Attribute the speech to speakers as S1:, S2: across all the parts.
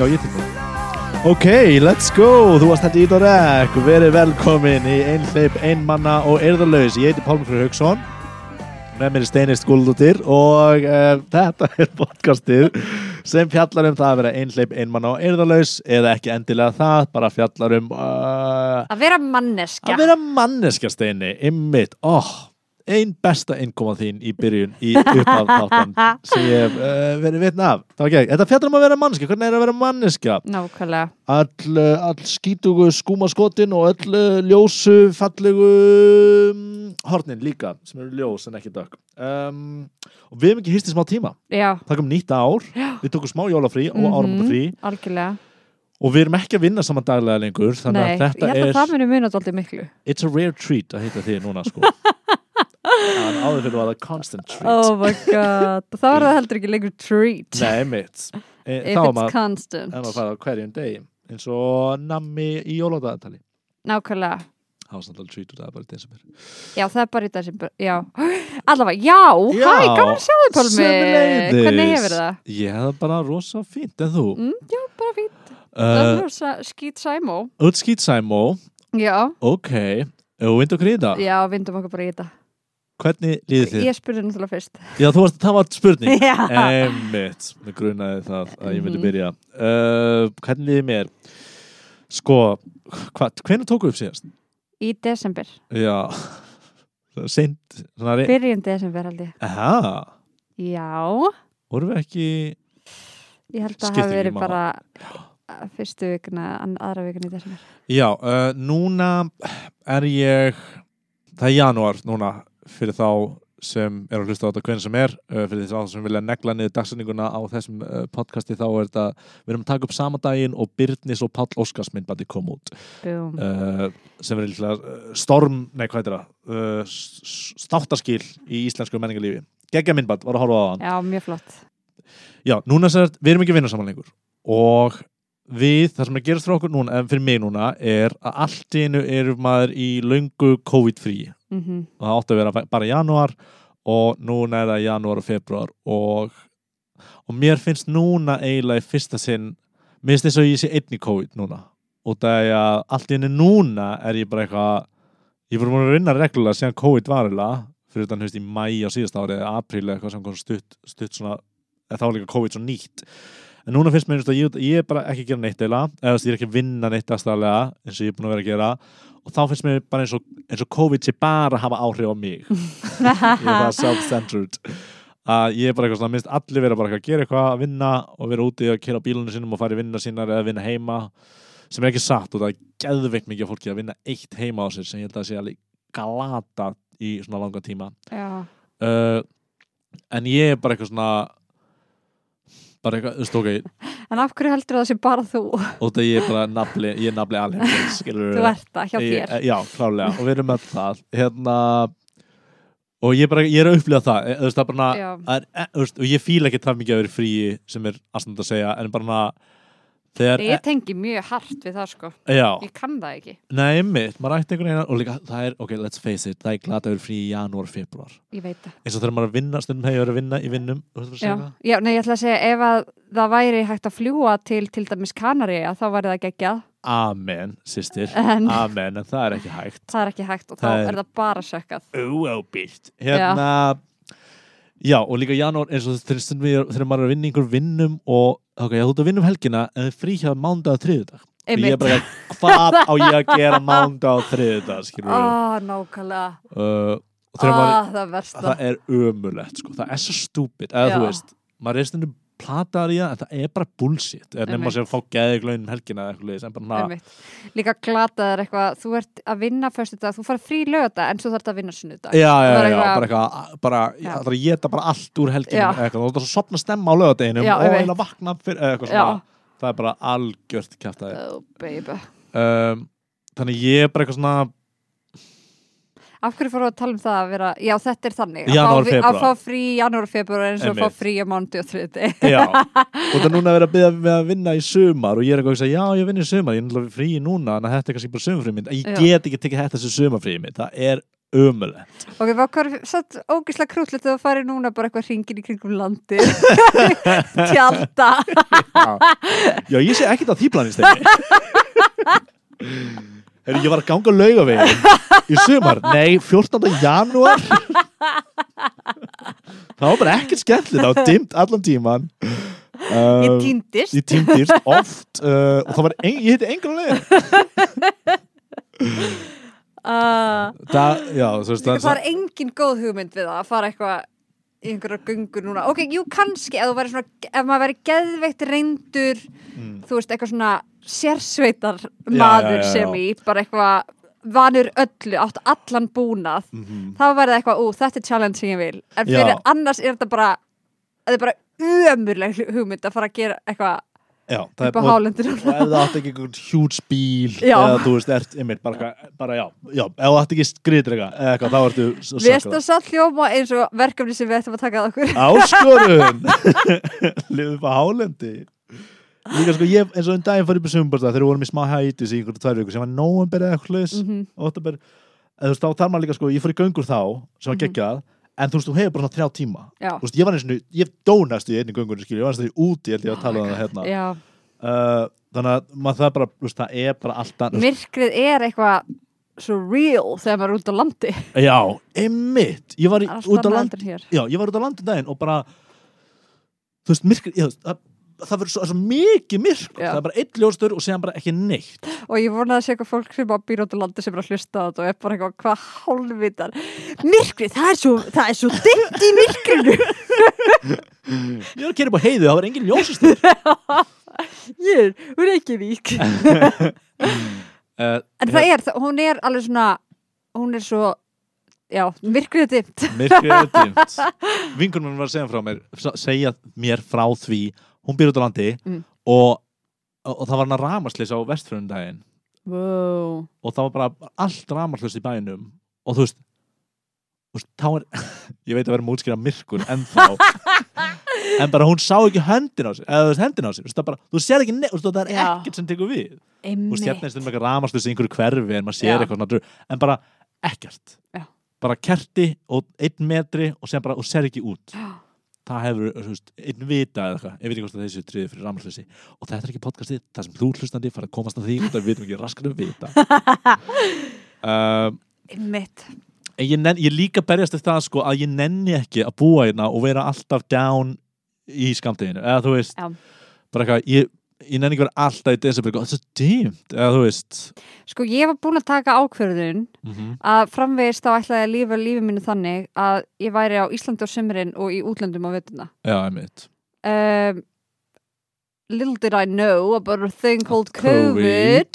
S1: Já, ég til nú. Ok, let's go. Þú varst hætti ít og rekk. Verið velkomin í einhleip, einmanna og erðarlaus. Ég heiti Pálmur Freyr Haugsson. Með mér er Steinist Guldóttir og uh, þetta er podcastið sem fjallar um það að vera einhleip, einmanna og erðarlaus eða ekki endilega það, bara fjallar um uh,
S2: Að vera manneskja
S1: að vera manneskja Steini, ymmit, oh, ein besta innkoma þín í byrjun í uppaf þáttan sem ég hef uh, verið vitna af. Þetta fjallar um að vera manneskja, hvernig er að vera manneskja?
S2: Nákvæmlega.
S1: All, uh, all skítugu skúmaskotin og öll uh, ljósu fallegu um, hornin líka sem eru ljós en ekki dökk. Um, og við hefum ekki hýst í smá tíma.
S2: Já,
S1: það kom nýtt ár, við tókum smá jólafrí og
S2: Mhm.
S1: áramótafrí.
S2: Algjörlega.
S1: Og við erum ekki að vinna saman daglega lengur þannig
S2: Nei,
S1: að þetta
S2: ég held að það muni munat alltaf miklu.
S1: It's a rare treat að heita því núna sko en áður fyrir var það constant treat.
S2: Oh my god. Þá er það heldur ekki lengur treat.
S1: Nei mitt e,
S2: If it's
S1: maður
S2: constant.
S1: En að fara hverjum degi. Eins og nammi í jóladagatali
S2: Nákvæmlega.
S1: Það var alveg treat og það er bara í desember.
S2: Já, það er bara í desember. Já, allavega, já,
S1: Já,
S2: hæ, að sjá þig Pálmi. Hvernig hefur það?
S1: Ég hef bara rosa fínt, en þú?
S2: Mm, já, bara fínt. Það
S1: Uh,
S2: skít sæmó.
S1: Utskýt Sæmó,
S2: Já,
S1: ok, og vind og krýða,
S2: já, vindum okkur bara í þetta
S1: hvernig líður þið?
S2: Ég spurði náttúrulega fyrst
S1: Já, þú varst, það var spurning.
S2: Já,
S1: Emmitt, mér grunaði það að ég myndi
S2: Mhm.
S1: byrja. Uh, hvernig líður mér? Sko, hvernig tóku upp síðast?
S2: í desember
S1: Já, seint.
S2: Byrjun desember ég
S1: Aha,
S2: Já,
S1: vorum við ekki...
S2: ég held að það
S1: máli.
S2: bara fyrstu vikuna, aðra vikuna í desember
S1: Já, uh, núna er ég, það er janúar núna fyrir þá sem er að hlusta á þetta hvernig sem er uh, fyrir þá sem vilja negla niður dagsendinguna á þessum uh, podcasti þá er þetta við erum að taka upp sama daginn og Byrnis og Páll Óskars myndbandi kom út. Uh, sem er uh, storm, nei hvað heitir það? Uh, s- s- státtarskil í íslensku menningarlífi. Geggja myndband, var að horfa á hann.
S2: Já, mjög flott.
S1: Já, núna sér, við erum ekki að vinna saman lengur og við, það sem er að gerast frá okkur núna, en fyrir mig núna er að allt í einu eru maður í löngu COVID-frí.
S2: Mm
S1: og það átti að vera bara januar og núna er það januar og februar og, og mér finnst núna eiginlega í fyrsta sinn mér finnst þess að ég sé einn í COVID núna. Og það er að allt í einu núna er ég bara eitthvað ég voru búin að vinna reglulega síðan COVID var eiginlega fyrir þannig höfst í mæ á síðast ári eða apríl eða eitthvað sem stutt, stutt svona þá var líka COVID svo nýtt en núna finnst mér og ég, ég er bara ekki að gera neitt eða þú veist, ég er ekki að vinna neitt aðstæðlega eins og ég er búin að vera að gera. Og þá finnst mér bara eins og, eins og COVID sé bara að hafa áhrif á mig. Ég er bara self-centered. Að ég er bara eitthvað svona, minnst allir vera bara að gera eitthvað að vinna og vera úti að kera á bílunum sínum og fara í vinna sínar eða vinna heima. Sem er ekki satt og það er geðveikt mikið fólki að vinna eitt heima á sér sem ég held að sé alveg galata í svona langa tíma. Uh, en ég er bara eitthvað svona bara eitthvað, þú veist, ok.
S2: En af hverju heldur það sé bara þú?
S1: Og það ég er bara nafli, ég er nafli skilur
S2: Þú ert það hjá þér.
S1: Já, klárlega, og við erum með það. Hérna og ég, bara, ég er að upplifa það e, þú veist, það er bara,
S2: Já.
S1: það er, e, þú veist, og ég fíla ekki það mikið að vera í fríi sem er aðstænd að segja, en bara þegar,
S2: Ég tengi mjög hart við það sko.
S1: Já,
S2: Ég kann það ekki.
S1: Nei, mitt maður ætti einhvern veginn, og líka, það er, ok, let's face it það er glata að vera frí í janúar, februar
S2: Ég veit það.
S1: Eins og þegar maður er að vinna, stundum hefur verið að vinna í vinnum,
S2: Já, já, nei, ég ætla að segja ef að það væri hægt að fljúa til til dæmis Kanari þá væri það geggjað.
S1: Amen, systir,
S2: en
S1: amen, en það er ekki hægt.
S2: Það er ekki hægt og þá
S1: er-
S2: er það bara sökkað.
S1: óábyrgt. Hérna já. og líka janúar eins og þegar maður er að vinna í einhver vinnum og ok, þú ert að vinna um helgina en þið frí hjá mándag og þriðudag og ég er bara hvað á ég að gera mándag og þriðudag skilur við
S2: Á, nákvæmlega.
S1: Uh,
S2: Á, það
S1: það er ömulegt sko, það er svo stúpid. Eða
S2: Já.
S1: þú veist, maður er stundum plataðar í það en það er bara bullshit. Er nema sem að fá geði glöðin um helgina eða bara.
S2: Líka glataður eitthvað, þú ert að vinna fyrstu dag, þú farið frí lögða en þú þarf að vinna sunnudag.
S1: Já, já,
S2: Bara
S1: já,
S2: eitthvað-
S1: bara eitthvað bara,
S2: Já.
S1: það er að geta bara allt úr helginu
S2: Já.
S1: eitthvað, þú ert að sopna stemma á lögadeginum
S2: Já,
S1: og eiginlega vakna fyrir eða eitthvað
S2: Já,
S1: svona, það er bara algjört kjæftæði
S2: oh baby.
S1: Um, þannig ég er bara eitthvað svona
S2: Af hverju fórum við að tala um það að vera, já þetta er þannig að
S1: Janúar,
S2: fá vi- Að fá frí í janúar og februar eins og að fá frí á mánuði og þriði
S1: já, og það er núna að vera að byggja með að vinna í sumar og ég er eitthvað að segja, já ég vinn í sumar ég er náttúrulega frí núna, en þetta er kannski bara sumafrið mitt ég
S2: Já.
S1: get ekki tekið þetta sem sumafrið mitt það er umulent
S2: Ok, hvað er satt ógislega krútlegt að þú farið núna bara eitthvað hringin í kringum landi Tjálta
S1: Já, ég sé ekkert að því planist Herri, ég var að ganga laugavegin í sumar, nei, 14. janúar. Það var bara ekkert skemmtilegt, það var dimmt allan tíman
S2: Ég
S1: uh,
S2: týndist.
S1: ég týndist oft uh, og það var, ein, ég hitti engan leið
S2: uh,
S1: það, já, þú veist
S2: Það er engin góð hugmynd við það að fara eitthvað í einhverja göngur núna. Ok, jú, kannski ef, svona, ef maður væri geðveikt reyndur
S1: Mm.
S2: þú veist, eitthvað svona sérsveitar maður
S1: já, já,
S2: sem í bara eitthvað vanur öllu, átt allan búnað
S1: Mhm.
S2: þá verði eitthvað, ú, þetta er challenge sem ég vil. En fyrir annars er þetta bara þetta er bara ömurleg hugmynd að fara að gera eitthvað
S1: það
S2: upp á hálendinu
S1: og ef það átti ekki einhvern hjúts bíl eða þú veist, ert ymmir bara, bara já, já, ef það átti ekki skriður eitthvað þá ertu s-
S2: Við
S1: sakkuð.
S2: að satt hljóma eins og verkefni sem við ættum að taka að okkur.
S1: Áskorun! Lifið upp á hálendi Líka sko ég eins og um daginn fór upp í sumbarstað þegar við vorum í smá hætis í einhverju tvær viku sem var nóvember eða hlutis
S2: Mhm.
S1: óttabur eða þú veist þá þarf maður líka sko ég fór í göngur þá sem var
S2: Mhm.
S1: geggjað en þú veist þú hefur bara svona þrjá tíma. Þú veist ég var eins og ég dónast í einni göngur ég var eins og úti held ég að tala um það hérna. Uh, þannig að maður það bara veist það er bara alltaf
S2: Myrkrið er eitthvað svo real þegar maður er út á landi.
S1: Já einmitt. Ég var í, út á
S2: annað
S1: land
S2: heldur en hér.
S1: Já, ég var út á landin daginn og bara þú veist, myrkur já, það, það verður svo, svo mikið myrkur.
S2: Já.
S1: það er bara eitt ljóstur og séðan bara ekki neitt.
S2: Og ég vonaði að sé eitthvað fólk sem á landi sem er að hlusta á þetta og er bara eitthvað hvað hálfvitar? Myrkrið, það er svo, það er svo dimmt í myrkrinu.
S1: Ég var að kera upp á heiðu, það var engin ljósastur
S2: Ég er, hún er ekki vík En það er, hún er alveg svona hún er svo já, myrkrið er dimmt.
S1: Myrkur er dimt vinkunum var að segja frá mér segja mér frá því hún býr út á landi
S2: Mm.
S1: og, og það var hann að ramaslis á vestfjörnum daginn
S2: wow.
S1: og það var bara allt ramarslöst í bænum og þú veist, þú veist þá er, ég veit að vera mútskýra myrkur en þá en bara hún sá ekki höndin á sér eða þú veist hendin á sér, þú veist, það bara, þú sér ekki neitt, þú veist, það er
S2: Já.
S1: ekkert sem tekur við þú
S2: Einmitt
S1: veist, hérna er stundum eitthvað ramarslöst í einhverju hverfi en maður sér
S2: Já.
S1: eitthvað svona en bara ekkert
S2: Já.
S1: bara kerti og einn metri og og sér ekki út það hefur, veist, einn vita eða eitthvað, ég veit ekki hvort þessu triði fyrir ramarslösi og þetta er ekki podcastið, það sem þú hlustandi fara að komast að því, og það vitum ekki raskanum vita. Um,
S2: Einmitt.
S1: En ég, nenn, ég líka berjast eftir það sko að ég nenni ekki að búa hérna og vera alltaf down í skamteginu eða þú veist
S2: Já.
S1: bara eitthvað, ég, ég nenni að vera alltaf í desember það er svo dýmt, eða þú veist
S2: Sko ég var búin að taka ákverðun
S1: mm -hmm.
S2: að framvegist þá ætlaði að lífa lífi mínu þannig að ég væri á Íslandi á sömurinn og í útlöndum á vettuna
S1: Já, einmitt
S2: um, Little did I know about a thing called
S1: COVID.
S2: COVID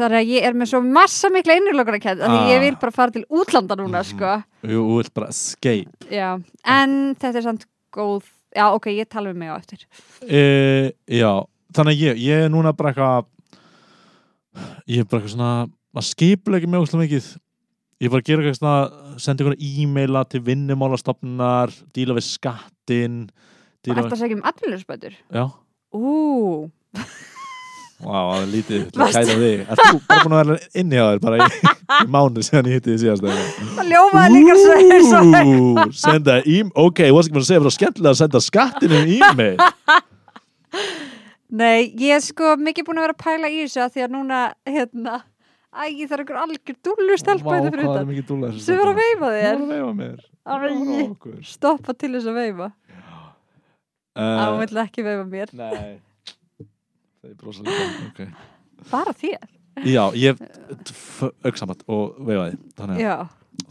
S2: Þar að ég er með svo massa mikla innurlokar að kæta
S1: Ah.
S2: ég vil bara fara til útlanda núna
S1: Mhm.
S2: sko
S1: Jú, þú vilt bara escape
S2: Já, en þetta er samt góð Já, ok, ég tala um mig á eftir.
S1: E, Já, þannig að ég, ég er núna bara eitthvað ég er bara eitthvað svona að skipla ekki mjög óslega mikið. Ég er bara að gera eitthvað svona senda ykkur e-maila til vinnumálastofnunar díla við skattin
S2: Og eftir að segja um allir
S1: Já,
S2: Ú,
S1: Vá, það er lítið til að kæta þig. Er þú bara búin að vera inni á þér bara í, í mánu síðan ég hitti þið síðast
S2: það ljómaði líka svo
S1: senda e-mail Ok, ég var ekki maður að segja fyrir skemmtilega að senda skattinu e-mail.
S2: Nei, ég er sko mikið búin að vera að pæla í þessu því að núna, hérna Æ, það er einhver algjör dúllu stelpa þetta fyrir
S1: hvað er mikið dúlega
S2: sem var að veifa
S1: Það er
S2: þér
S1: að veifa mér.
S2: Stoppa til þess að veifa. Hún
S1: uh,
S2: vill ekki veifa mér.
S1: Nei Það er brosa líka. Ok.
S2: Bara þér?
S1: Já, ég auksamat og veifaði Þannig að
S2: Já,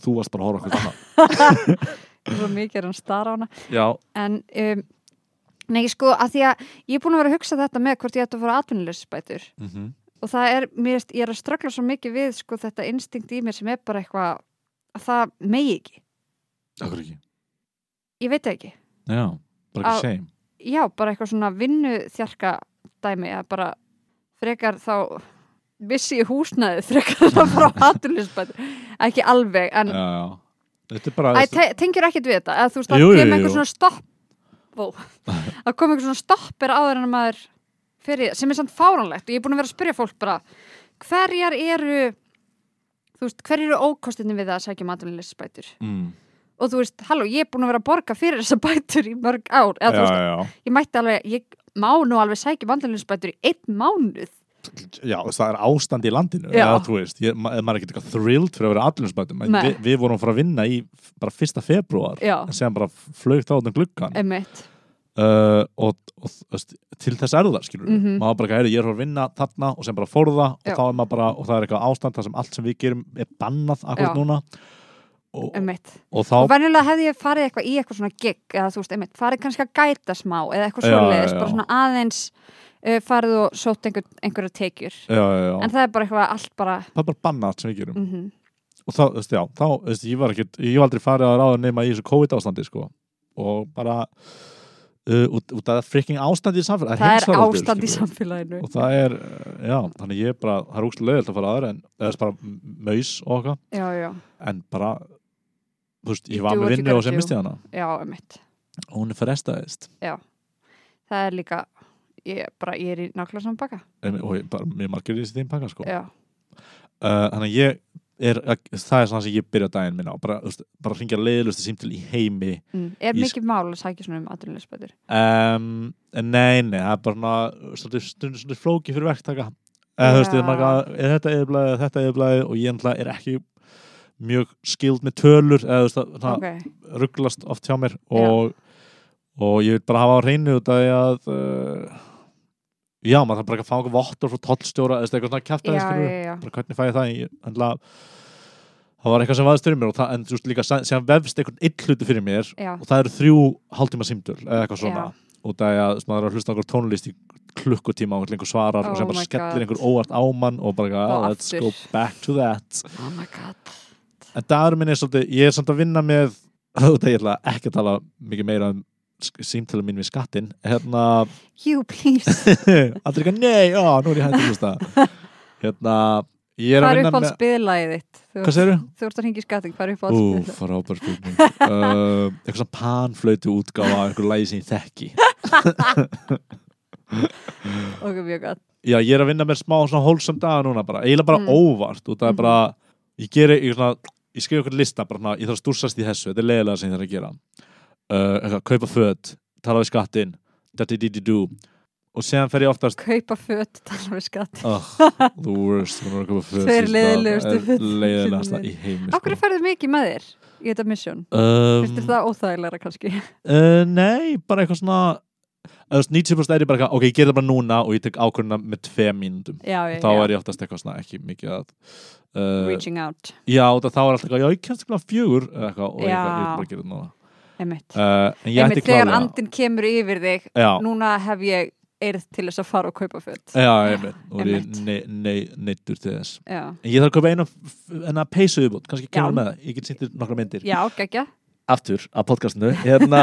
S1: þú varst bara að horfa okkur
S2: ég er svo mikið er hann stara á hana.
S1: Já,
S2: En, um, nei, sko, að því að ég er búin að vera að hugsa þetta með hvort ég ætti að fara atvinnuleysbætur
S1: mhm.
S2: Og það er, mér, veist, ég er að ströggla svo mikið við sko þetta instinkt í mér sem er bara eitthvað að það megi ekki.
S1: Akkur ekki?
S2: Ég veit það ekki.
S1: Já, bara ekki shame.
S2: Já, bara eitthvað svona vinnu þjarka dæmi að bara frekar þá vissi ég húsnæði frekar að fara á atvinnuleysbætur ekki alveg, en
S1: Já, já. Er
S2: Æ, te tengjur ekkert við þetta. Eða þú veist, það
S1: Jú, jú,
S2: kemur eitthvað svona stopp Ó, að koma eitthvað svona stoppir áður en að maður fyrir, sem er samt fáránlegt. Og ég er búin að vera að spyrja fólk bara hverjar eru þú veist, hver eru ókostinni við að sækja matvælinsbætur
S1: mm.
S2: og þú veist, halló, ég er búin að vera að borga fyrir þessa bætur í mörg ár. Eða
S1: já,
S2: veist, ég mætti alveg, ég má nú alveg sækja matvælinsbætur í einn mánuð.
S1: Já, það er ástand í landinu eða, þú veist, ég, ma maður er ekki eitthvað thrilled fyrir að vera
S2: Nei.
S1: Vi, við vorum frá að vinna í bara fyrsta februar sem bara flögt á þannig gluggan
S2: emitt,
S1: uh, og, og veist, til þess er það skilur
S2: Mhm.
S1: maður bara, heyri, ég er frá að vinna þarna og sem bara fórða og bara, og það er eitthvað ástand þar sem allt sem við gerum er bannað akkurat núna og, og þá
S2: og venjulega hefði ég farið eitthvað í eitthvað svona gig eða þú veist, emitt, farið kannski að gæta smá eða eitthvað
S1: Já,
S2: svoleiðis,
S1: já, já.
S2: bara svona aðeins uh, farið og sótt einhver, einhverja tekjur. En það er bara eitthvað allt bara
S1: það er bara bannað allt sem við gerum.
S2: Mm
S1: og þá, þú veist, já, þá, þú veist, ég var ekkit ég var aldrei farið að ráða nema í þessu COVID ástandi sko, og bara uh, út, út af freaking ástandi í samfélag
S2: það er
S1: heimsfaraldur,
S2: ástand í samfélaginu.
S1: Og það er, já, þannig ég bara það er lögjöld að fara aðra en er bara maus og okkar, en bara veist, ég var með vinnu og sem misti hana.
S2: Já, emitt
S1: og hún er frestaðist.
S2: Það er líka ég, bara, ég er í nákvæmlega saman baka
S1: og ég, bara, mér margir þessi þeim pakka sko.
S2: já,
S1: uh, þannig að ég er, það er svona sem ég byrja daginn minna og bara, veist, bara hringja leiðlusti símtil í heimi.
S2: Mm. er
S1: Ég-
S2: mikið mál að sækja svona um aðrunleysbætur
S1: um, nei, nei, það er bara svolítið flóki fyrir verktaka. Eða þú veist,
S2: Já.
S1: marga, er þetta eðblæði, þetta eðblæði og ég er ekki mjög skild með tölur eða það, það
S2: ok,
S1: rugglast oft hjá mér og, og ég vil bara hafa á hreinu út af því að uh, já, maður þarf bara ekki að fá einhver vottor frá tollstjóra eða eitthvað svona
S2: já, já
S1: bara hvernig fæ ég það? Ég, ennlega, það var eitthvað sem vaðist fyrir mér og það, en þú veist líka sem vefst einhvern hluti fyrir mér
S2: já,
S1: og það eru þrjú hálftíma símtöl eða eitthvað svona
S2: Já.
S1: út af því að maður er að hlusta okkur tónlist í klukkutíma og einhver svarar
S2: Oh
S1: og sem bara skellir einhver óvart á mann og bara,
S2: Og
S1: oh, let's go back to that.
S2: Oh my god
S1: en dagur minn er svolítið, ég er samt að vinna með af ég ætla ekki að tala mikið meira um símtölu mín við skattin hérna,
S2: you please,
S1: allir eitthvað, nei, já, nú er ég að hlusta. Hérna, ég er
S2: hvað
S1: að
S2: er
S1: vinna með
S2: spiðlagið þitt. Þú
S1: hvað
S2: ert-
S1: segirðu?
S2: þú ert að hringja í skatting, hvað er
S1: Ú,
S2: uppáhalds spiðlagið.
S1: frábær spurning. Uh, eitthvað svona panflötu útgáfa af einhver lægi sem ég þekki.
S2: Ok, mjög gott.
S1: Já, ég er að vinna með smá svona hólsam daga núna bara, eiginlega bara
S2: Mm.
S1: óvart og það er bara, ég geri ég, svona, ég skrifa okkur lista, bara svona, ég þarf að stúrsast í þessu þetta er leiðilega sem ég þarf að gera uh, eitthvað, kaupa föt, tala við skattin da-di-di-di-du og séðan fer ég oftast
S2: kaupa fött, tala við skatt
S1: oh, the worst, hún er að kaupa föt
S2: Tveir
S1: síðustu
S2: leiðilegustu
S1: daga.
S2: fötin sem
S1: leiðilegasta
S2: er.
S1: í heimi
S2: Akkur
S1: sko.
S2: ferðu mikið með þér í þetta mission?
S1: um,
S2: þér það óþægilega kannski?
S1: Uh, nei, bara eitthvað svona þú 90% er ég bara eitthvað, ok, ég ger það bara núna og ég tek ákvörðuna með tvei mínútum.
S2: Já, já,
S1: þá
S2: já.
S1: er ég oftast eitthvað svona ekki mikið að uh,
S2: Reaching out,
S1: já, það þá er alltaf eitthvað, já, ég kemst ekki fjögur eitthvað, og ég, ég bara gera það núna.
S2: Einmitt.
S1: Uh,
S2: Einmitt þegar andin kemur yfir þig Núna hef ég eirð til þess að fara og kaupa fött
S1: já, einmitt. Og ég ne, neittur til þess.
S2: Já,
S1: en ég þarf að kaupa eina, eina peysu viðbútt kannski kemur með það, ég get sýndir nokkra myndir.
S2: Já, geggja.
S1: Aftur af podcastinu. Hérna,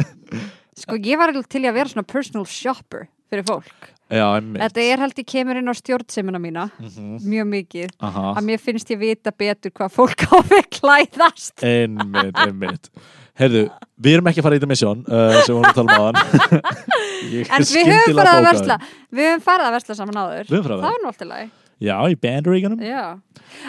S2: Sko, ég var alveg til að vera svona personal shopper fyrir fólk.
S1: Já,
S2: Þetta er held ég kemur inn á stjórnsemina mína
S1: Mhm.
S2: mjög mikið
S1: Aha.
S2: að mér finnst ég vita betur hvað fólk á við klæðast.
S1: Einmitt, einmitt. Heyrðu, við erum ekki að fara í misjón uh, sem við vorum að tala um er
S2: En við höfum farið að versla Við höfum farið að versla saman áður.
S1: Að
S2: Það var lagi.
S1: Já, í bandaríkanum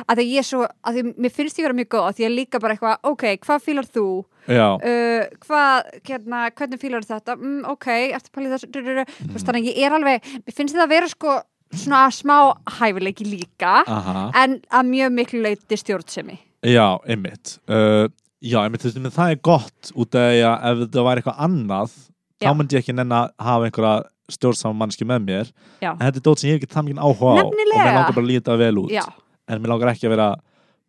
S2: að því ég svo, að því mér finnst ég vera mjög góð að því ég er líka bara eitthvað, ok, hvað fílar þú uh, hvað, hérna, hvernig fílar þetta? Mm, ok, pæla í þessu veist, þannig að ég er alveg, mér finnst þetta að vera sko svona smá hæfileiki líka
S1: aha.
S2: en að mjög miklu leiti stjórnsemi.
S1: Já, einmitt. Uh, Já, einmitt, það er gott út af því að ef þetta væri eitthvað annað
S2: Já.
S1: þá myndi ég ekki nenn að hafa einhverja stjórnsama mannski með mér.
S2: Já.
S1: en þetta er dót sem ég hef ekki það mikið áhuga á og
S2: Nefnilega.
S1: mér langar bara að líta vel út.
S2: Já,
S1: en mér langar ekki að vera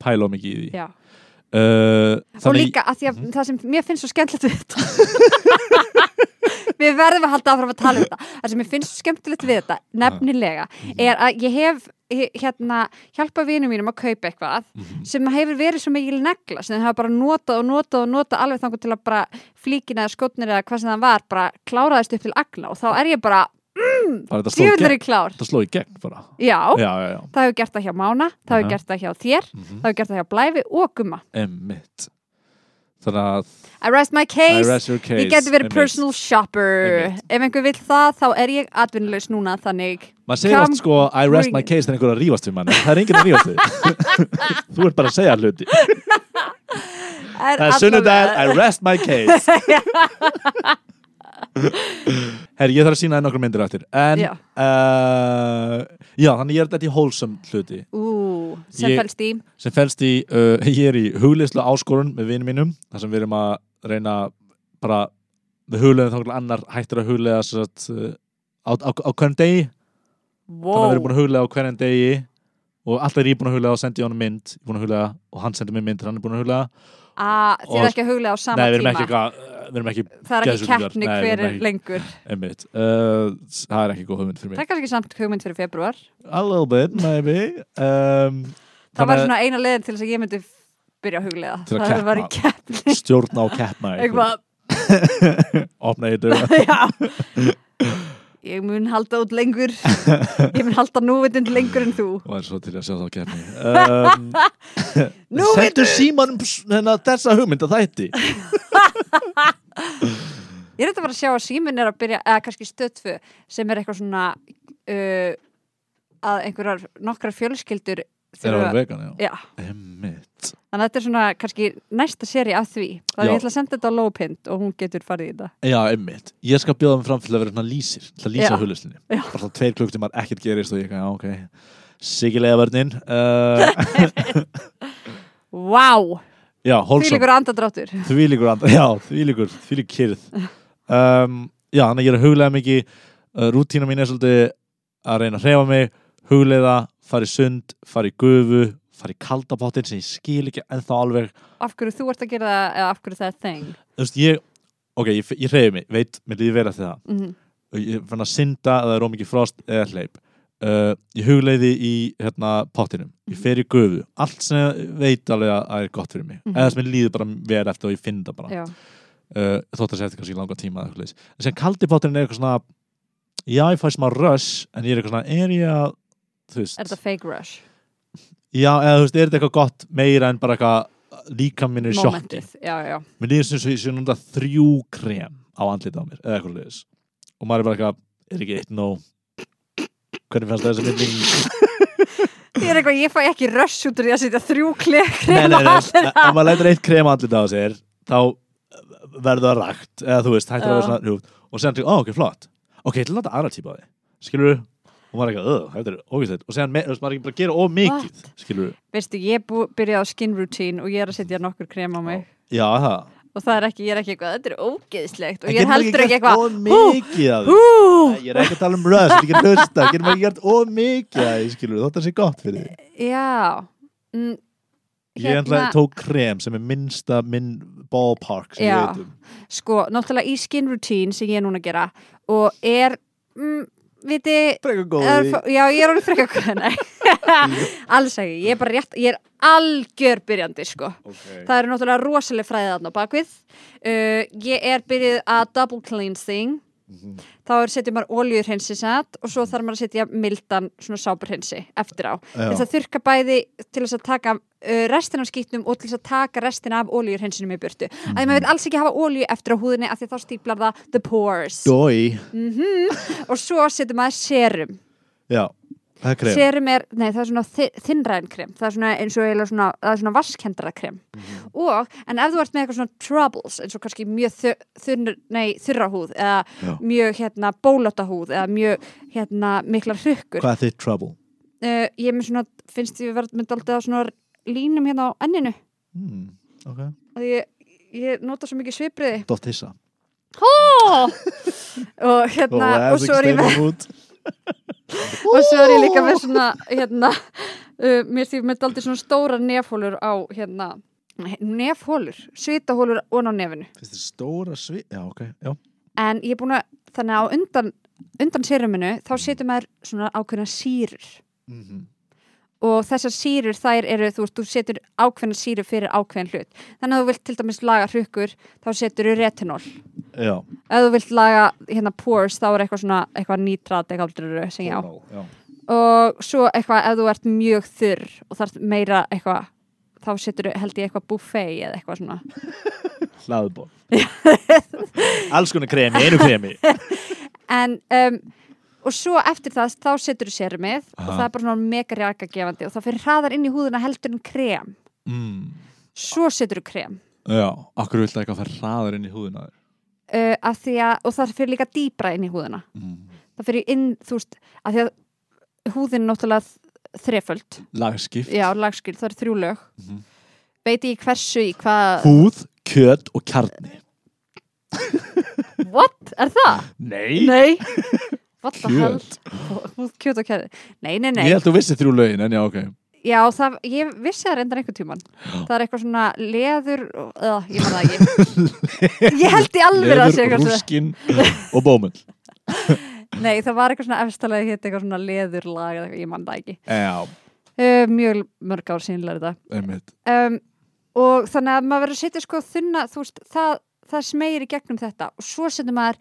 S1: pæla mikið í því.
S2: Já
S1: uh,
S2: og líka að því að það sem mér finnst svo skemmtilegt við þetta við verðum að halda áfram að tala um þetta. Það sem mér finnst svo skemmtilegt við þetta nefnilega er að ég hef he- hérna, hjálpa vinum mínum að kaupa eitthvað
S1: Mhm.
S2: sem hefur verið svo mikil negla sem þeir hafa bara notað og notað og notað alveg þangur til að bara flíkin eða skotnir eða hvað sem það var bara kláraðist upp til agna og þá er ég bara
S1: gegn
S2: í klár.
S1: Þetta sló í gegn bara.
S2: Já,
S1: Já, já, já.
S2: Það hefur gert það hjá Mána það hefur gert það hjá þér,
S1: Mhm.
S2: það hefur gert það hjá Blæfi og Gumma.
S1: Emmitt þannig að
S2: I rest my
S1: I
S2: case
S1: rest case
S2: Ég geti verið personal shopper.
S1: Einmitt.
S2: Ef einhver vill það, þá er ég atvinnulegs núna Þannig
S1: maður segir oft sko I rest my
S2: bring it.
S1: case þegar einhver er að rífast við mann. Það er enginn að rífast við. Þú ert bara að segja hluti.
S2: Er
S1: það er sunnudagur I rest my case herri ég þarf að sína þér nokkur myndir eftir en
S2: Já.
S1: uh, já þannig ég er þetta í wholesome hluti.
S2: Ú, sem
S1: Ég-
S2: fælst í?
S1: sem felst í, uh, ég er í hugleyslu áskorun með vinum mínum, þar sem við erum að reyna bara við hugleðum þá hvernig annar hættir að huglega satt, uh, á, á, á hverjum degi. Þannig að við erum búin að huglega á hverjum degi og alltaf er ég búin að huglega og sendi honum mynd. Ég er búin að huglega og hann sendi mér mynd hann er búin að huglega
S2: ah, Þið er
S1: og-
S2: ekki að huglega á sama
S1: nei við erum
S2: tíma?
S1: ekki, eitthvað, við erum ekki
S2: Það er ekki keppni hver er
S1: ekki-
S2: lengur.
S1: Einmitt, uh, það er ekki góð hugmynd fyrir
S2: Það
S1: mig
S2: er kannski samt hugmynd fyrir februar
S1: a little bit maybe. Um,
S2: Það var svona eina leiðin til þess að ég myndi byrja að huglega
S1: Til að
S2: Það var í keppni.
S1: Að stjórna á keppna
S2: Eitthvað,
S1: opna í
S2: já Ég mun halda út lengur. Ég mun halda núvitund lengur en þú.
S1: Og er svo til að sjá þá keppni. Um, Sendu símanum hérna, þessa hugmynd að þætti.
S2: Ég er þetta bara að sjá að síminn er að byrja eða kannski stöðfu sem er eitthvað svona uh, að einhverjar nokkrar fjölskyldur
S1: Er vera
S2: þurfa
S1: vegan, já.
S2: Já,
S1: Emmitt
S2: þannig að þetta er svona kannski næsta séri af því. Þannig að
S1: Já.
S2: ég ætla að senda þetta á lópind og hún getur farið í þetta.
S1: Já, emmitt Ég skal bjóða mig fram til að vera hérna lýsir til að hugleyslinni
S2: Já.
S1: Bara þá tveir klukktímar ekkert gerist og ég kann, já, ok. Sigilega vörnin uh,
S2: Vá,
S1: Já,
S2: því líkur andadráttur
S1: Því líkur andra, já, því líkur Því líkur kyrð um, Já, þannig að ég er að huglega mikið. Uh, Rútína mín er svolítið að reyna að hreyfa mig Hugleiða, fara í sund Fara í gufu, fara í kaldapottin sem ég skil ekki ennþá alveg.
S2: Af hverju þú ert að gera það eða af hverju það er þeng
S1: Þú veist, ég, ok, ég, ég hreyfi mig Veit, mér líði eftir það.
S2: Mm
S1: Og Ég fann að synda að það er ómikið frost eða hleyp. Uh, Ég hugleiði í hérna, pottinum. Ég fer í gufu. Allt sem ég veit alveg að að er gott fyrir mig.
S2: Mhm.
S1: Eða sem mér líður bara vel eftir og ég finn það bara. Uh, þótt að segja eftir kannski langa tíma en sem kaldi potturinn er eitthvað svona já, ég fæ smá rush en ég er eitthvað svona, er ég að þú veist,
S2: er þetta fake rush?
S1: Já, eða þú veist, er þetta eitthvað gott meira en bara eitthvað líka minn er sjokki?
S2: Momentið, já, já.
S1: Mér líður sem ég sé núna þrjú krem á andlit á mér, eða eitthvað leys og maður er bara eitthvað, er ekki eitt nóg hvernig fannst þessi mynding
S2: Ég er eitthvað, ég fæ ekki rush út úr því að setja þrjú klek
S1: nei, nei, nei, ef maður lætur eitt krem á andlit á sér þá verður það rægt eða þú veist, hættir að vera
S2: Já.
S1: svona hrjúft og séðan til, ó, ok, flott. Ok, ég ætla að láta aðra típa á því, skilur og maður er eitthvað, öð, þetta er ógæslegt. Og séðan, maður er ekki bara að gera of mikið skilur
S2: Veistu, ég byrjaði á skin routine og ég er að setja nokkur krem á mig.
S1: Já, það?
S2: Og það er ekki, ég er ekki eitthvað, þetta er ógeðslegt og ég er heldur ekki eitthvað
S1: ég er ekki að tala um röst, ég er hlusta getur maður ekki gert of mikið af því, skilur þótt að sé gott fyrir því
S2: já. Mm,
S1: ég hérna... tók krem sem er minnsta minn ballpark ég um.
S2: Sko, náttúrulega í skin routine sem ég er núna að gera og er mm, viti já, ég er alveg nei. alls ekki, ég er bara rétt ég er algjör byrjandi, sko
S1: okay.
S2: það eru náttúrulega rosalega fræðið þarna á bakvið uh, ég er byrjuð að double cleansing
S1: Mhm.
S2: þá er setjum maður ólíurhensi og svo þarf maður að setja mildan svona sáburhensi eftir á. Til þess
S1: Já.
S2: að þurka bæði til þess að taka uh, restin af skýtnum og til þess að taka restin af ólíurhensinum í burtu. Mm
S1: Mhm.
S2: að maður vil alls ekki hafa ólíu eftir á húðinni af því þá stíplar það the pores.
S1: Dói,
S2: og svo setjum maður serum.
S1: Já, það er krem.
S2: Serum er, nei það er svona þi- þynnræn krem. Það er svona eins og eiginlega svona, það er svona vaskendara krem.
S1: Mhm.
S2: og, en ef þú ert með eitthvað svona troubles eins og kannski mjög þu, þunn, nei, þurra húð eða
S1: Já.
S2: mjög hérna bólóta húð eða mjög hérna miklar hrukkur.
S1: Hvað er þitt trouble?
S2: uh, ég með svona, finnst því við verðum með daldið á svona línum hérna á enninu.
S1: Hmm, ok.
S2: Að ég, ég nota svo mikið svipriði
S1: Dótt hissa.
S2: Oh! og hérna og svo er ég með og svo er ég líka með svona hérna uh, mér því með daldið svona stóra nefhólur á hérna nefhólur, svitahólur og á nefinu.
S1: Stóra svi... Já, ok, já.
S2: En ég er búin að, þannig að undan undan séruminu, þá setur maður svona ákveðna sýrur.
S1: Mm
S2: og þessar sýrur þær eru, þú veist, þú setur ákveðna sýrur fyrir ákveðin hlut. Þannig að þú vilt til dæmis laga hrukkur þá setur þú retinol
S1: Já,
S2: ef þú vilt laga hérna pores þá er eitthvað svona, eitthvað nítrat eitthvað aldrei sem ég á.
S1: Já.
S2: og svo eitthvað ef þú ert mjög þurr og þarf meira eitthvað þá setur held ég eitthvað buffet eða eitthvað svona.
S1: Hlaðból alls konar kremi, einu kremi.
S2: En um, og svo eftir það þá setur þú serumið og
S1: Aha.
S2: það er bara svona mega rjakagefandi og það fyrir hraðar inn í húðina heldur en krem.
S1: Mm.
S2: svo setur þú krem.
S1: Já, akkur viltu eitthvað fara hraðar inn í húðina þér
S2: uh, af því að, og það fyrir líka dýbra inn í húðina.
S1: Mm.
S2: það fyrir inn, þú veist, af því að húðin er náttúrulega þreföld.
S1: Lagskipt.
S2: Já, lagskil, það eru þrjú lög.
S1: Mhm.
S2: veit ég hversu í hvað
S1: húð, kjöt og kjarni.
S2: What, er það?
S1: nei,
S2: nei.
S1: Kjöt.
S2: húð, kjöt og kjöt nei, nei, nei.
S1: Ég held að þú vissi þrjú lögin en já, ok
S2: Já, það, ég vissi það reyndar einhvern tíman Það er eitthvað svona leður uh, Ég man það ekki. Ég held í alveg að segja
S1: leður,
S2: eitthvað svona-
S1: rúskin og bómull.
S2: Nei, það var eitthvað svona efstalegi hitt eitthvað svona leðurlag eða eitthvað, ég man það ekki.
S1: Já,
S2: uh, Mjög mörg ár sínlega þetta um, Og þannig að maður verður að setja sko þunna Þú veist, það, það smegir í gegnum þetta Og svo setur maður,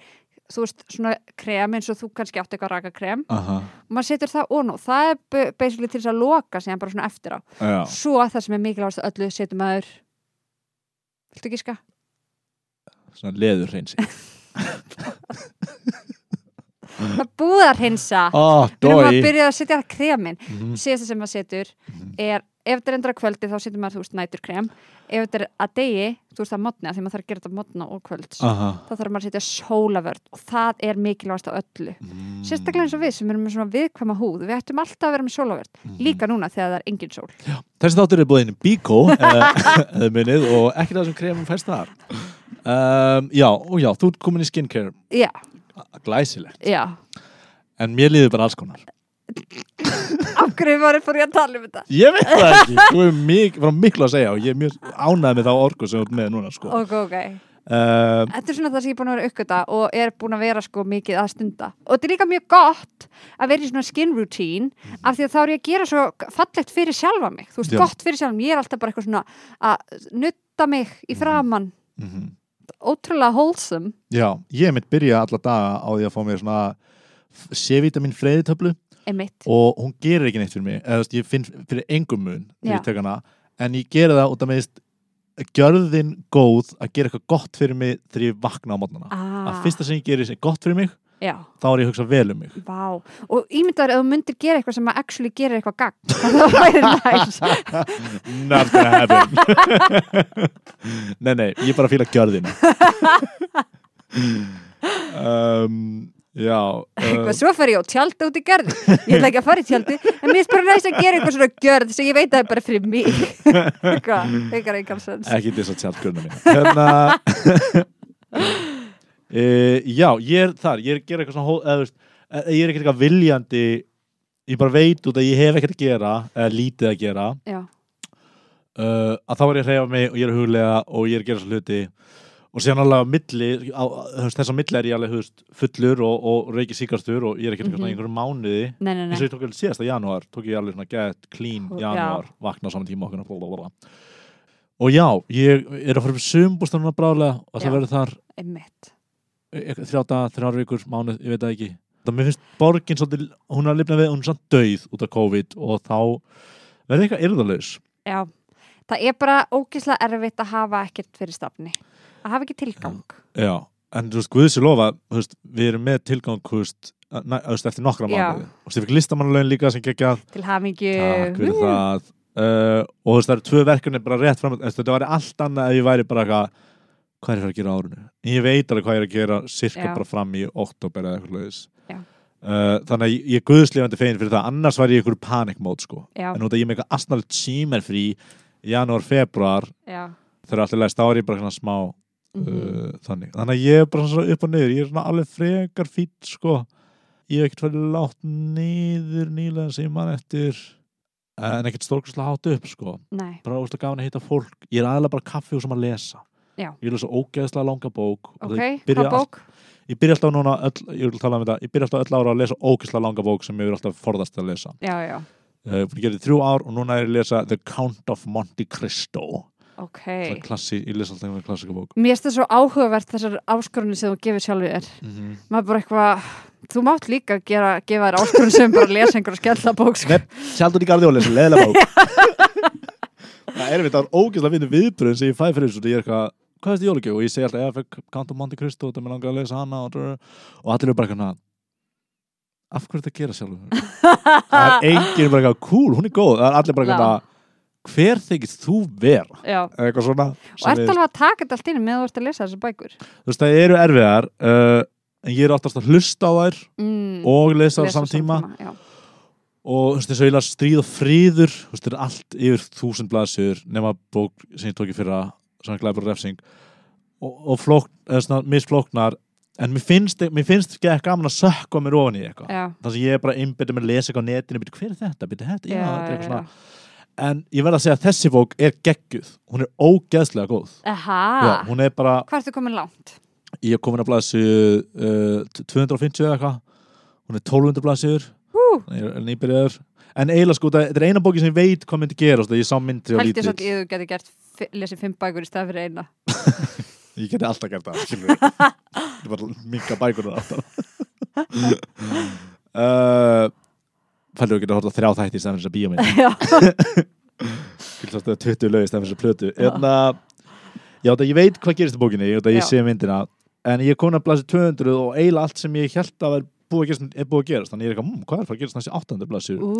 S2: þú veist, svona krem eins og þú kannski átt eitthvað raka krem.
S1: Aha,
S2: og maður setur það og nú, það er basically til þess að loka síðan bara svona eftir á.
S1: Já,
S2: Svo það sem er mikilvægast öllu setur maður Viltu ekki ska?
S1: svona leður hreinsi
S2: Það búið að hreinsa
S1: oh,
S2: Við erum að byrja að setja kremin
S1: Mhm.
S2: Síðasta sem maður setur
S1: Mhm.
S2: er Ef þetta er endur að kvöldi þá setur maður þú veist nætur krem. Ef þetta er að degi, þú veist að modni af Því maður þarf að gera þetta modna og kvölds
S1: Aha.
S2: Þá þarf maður að setja sólavörd Og það er mikilvægast af öllu.
S1: Mm.
S2: Sérstaklega eins og við sem erum með svona viðkvæma húð. Við ættum alltaf að vera með sólavörd
S1: Mhm.
S2: Líka núna þegar það er engin sól.
S1: Þessi þáttur er búin Bíkó eða minnið og ekki það sem kremum fæst þar. Um, Já, og já, þú ert komin í skincare.
S2: Já,
S1: glæsilegt,
S2: já.
S1: En mér líður bara alls konar
S2: Af hverju var ég fór ég að tala um þetta?
S1: Ég veit það ekki, þú er mik miklu að segja og ég er mjög ánægð með þá orku sem þú ert með núna sko.
S2: Ok, ok.
S1: Um,
S2: Þetta er svona það sem ég er búin að vera uppgöta og er búin að vera sko mikið að stunda. Og þetta er líka mjög gott að vera í svona skin routine af því að þá er ég að gera svo fallegt fyrir sjálfa mig. Þú veist,
S1: Já.
S2: gott fyrir sjálfa mig, ég er alltaf bara eitthvað svona að nutta mig í framann
S1: mm
S2: ótrúlega wholesome.
S1: Já, ég mitt byrja alla daga á því að fá mér svona C-vitamin freyðitöflu
S2: einmitt,
S1: og hún gerir ekki neitt fyrir mig eða ég finn fyrir engum mun þegar
S2: Já.
S1: ég tek hana. En ég gera það út af meðist gjörðin góð að gera eitthvað gott fyrir mig þegar ég vakna á mótnana
S2: ah,
S1: að fyrsta sem ég gerir sem er gott fyrir mig
S2: já,
S1: þá er ég að hugsa vel um mig.
S2: Vá. Og ímyndaður ef þú myndir gera eitthvað sem að actually gerir eitthvað gagn það væri næs
S1: Not gonna happen. Nei, nei, ég bara fíla gjörðina. Um, Já uh,
S2: eitthvað svo fer ég á tjaldi út í gerði ég ætla ekki að fara í tjaldi en mér bara næst að gera eitthvað svona gjörð sem ég veit að það er bara fyrir mig. Eitthvað, eitthvað sens
S1: Ekki þess að sjálf grunna mín Hérna e, Já, ég er þar. Ég er að gera eitthvað svona eða, e, Ég er ekkert eitthvað viljandi. Ég bara veit út að ég hef ekkert að gera eða lítið að gera. Uh, að þá er ég að hreyfa mig og ég er að huglega og ég er að gera svo hluti og alveg á milli á, þess að milli er ég alveg veist, fullur og, og reiki síkastur og ég er
S2: Mhm.
S1: mm -hmm. einhverjum mánuði
S2: nei, nei,
S1: eins og
S2: nei
S1: ég tók alveg síðasta janúar tók ég alveg svona get clean
S2: Já.
S1: janúar vakna saman tíma okkur blablabla. og já, ég er að fara upp sumbústanuna bráðlega og það
S2: Já.
S1: verður þar e- þrjá daga, þrjár vikur, mánuð, ég veit það ekki það mér finnst borgin svolítið hún er að lifna við, hún er svona döið út af COVID og þá verður eitthvað yrðalaus
S2: já það er bara ógislega erfitt að hafa ekkert fyrir stafni að hafa ekki tilgang.
S1: Já, en þú veist, Guðs er lofa veist, við erum með tilgang veist, þú veist, eftir nokkra mánuði. Og þú veist, listamannalaun líka sem geggjað
S2: til
S1: það. Uh, og þú veist, það eru tvö verkefni bara rétt fram þetta væri allt annað ef ég væri bara eitthvað hvað er ég að að gera á en ég veit alveg hvað ég er að gera sirka
S2: Já.
S1: bara fram í oktober eða eitthvað leiðis uh, þannig að ég- er guðslifandi fegin fyrir það. Annars væri ég í einhverju panikmót sko.
S2: Já,
S1: en út að ég er með eitthvað astnalegt símerfrí janúar, februar
S2: já.
S1: Þegar allir læst, ég bara svona smá
S2: mhm.
S1: uh, þannig, þannig að ég er bara svona upp og niður. Ég er svona alveg frekar fýtt sko. Ég hef ekkert farið látt niður nýlega sem ég man eftir en ekkert stórkvæslega hátt upp sko.
S2: Nei,
S1: bara óslega gafin að hitta fólk. Ég er aðalega bara kaffi og sem að lesa.
S2: Já.
S1: ég er lesa ógeðslega langa bók.
S2: Ok, hvað bók?
S1: ég byrja alltaf núna, öll, ég vil tala um þetta ég byrja alltaf öll ára að lesa ógeðslega langa bók sem ég er alltaf forðast að lesa.
S2: Já, já,
S1: uh, ég gerði þrjú ár og núna er ég að lesa The Count of Monte Cristo okay. klassi, ég lesa alltaf einhverja klassika bók.
S2: Mér finnst það svo áhugavert þessar áskorunni sem þú gefur sjálfur þér.
S1: Mm -hmm.
S2: maður bara eitthvað þú mátt líka gera, gefa þér áskorun sem bara lesa einhverja skella bók sko.
S1: Nei, sjálfur í garði og lesa leðilega bók. Það er við það er ógeðslega vinnu viðbröðin sem ég fæ fyrir þessu, ég er eitthvað hvað er þetta jólugjöf og ég segi alltaf, ég fekk Count of Monte Cristo og það mér langar að lesa hana og, og allir eru bara eitthvað af hverju er þetta að gera sjálfur? Það er enginn bara eitthvað, cool, hún er góð. Það er allir bara eitthvað, hver þykist þú vera?
S2: Já.
S1: Eitthvað svona
S2: Og
S1: sem
S2: ert
S1: er-
S2: alveg að taka þetta allt inn með þú ert að lesa þessar bækur.
S1: Þú veist, það eru erfiðar uh, en ég er oftast að hlusta á þær
S2: mm.
S1: og lesa á
S2: Lesa á
S1: saman tíma.
S2: já.
S1: og þú veist, þess að ég las stríð og fríður þú veist, þetta er allt yfir þúsund blaðsjör nema bók sem ég tók í fyrra svona glæpur og refsing. Og, og flókn, eða svona misflóknar en mér finnst, mér finnst ekki ekki gaman að sökka mér ofan í eitthvað. Þannig að ég er bara einbyttið með að lesa eitthvað á netinu byrja, hver er þetta, byrja þetta, já,
S2: Já,
S1: en ég verð að segja að þessi bók er geggjuð. Hún er ógeðslega góð.
S2: Aha.
S1: já, hún er bara,
S2: Hvað ertu komin langt?
S1: ég er komin að blaðsju uh, 250 eða eitthvað. Hún er 1200 blaðsjur
S2: Hú.
S1: ég er nýbyrjaður. En eiginlega sko, þetta er eina bóki sem ég veit hvað myndi gera ég sá myndi og
S2: Hældi
S1: lítill
S2: samt ég þú geti gert lesið fimm bækur í stað fyrir eina.
S1: Ég geti alltaf gert það ég var minga bækunar alltaf uh, fælur við geta að horfa þrjá þætti í þess að
S2: Já.
S1: Fylgst að 20 lög í þess að plötu. Enna, já, það ég veit hvað gerist í bókinni ég, ég
S2: Já.
S1: sé myndina en ég komin að blasi 200 og eiginlega allt sem ég held að vera búið að gerast er búið að gerast. Þannig ég er eitthvað, mmm, hvað er það að gerast þessi 800 blasi
S2: Ú.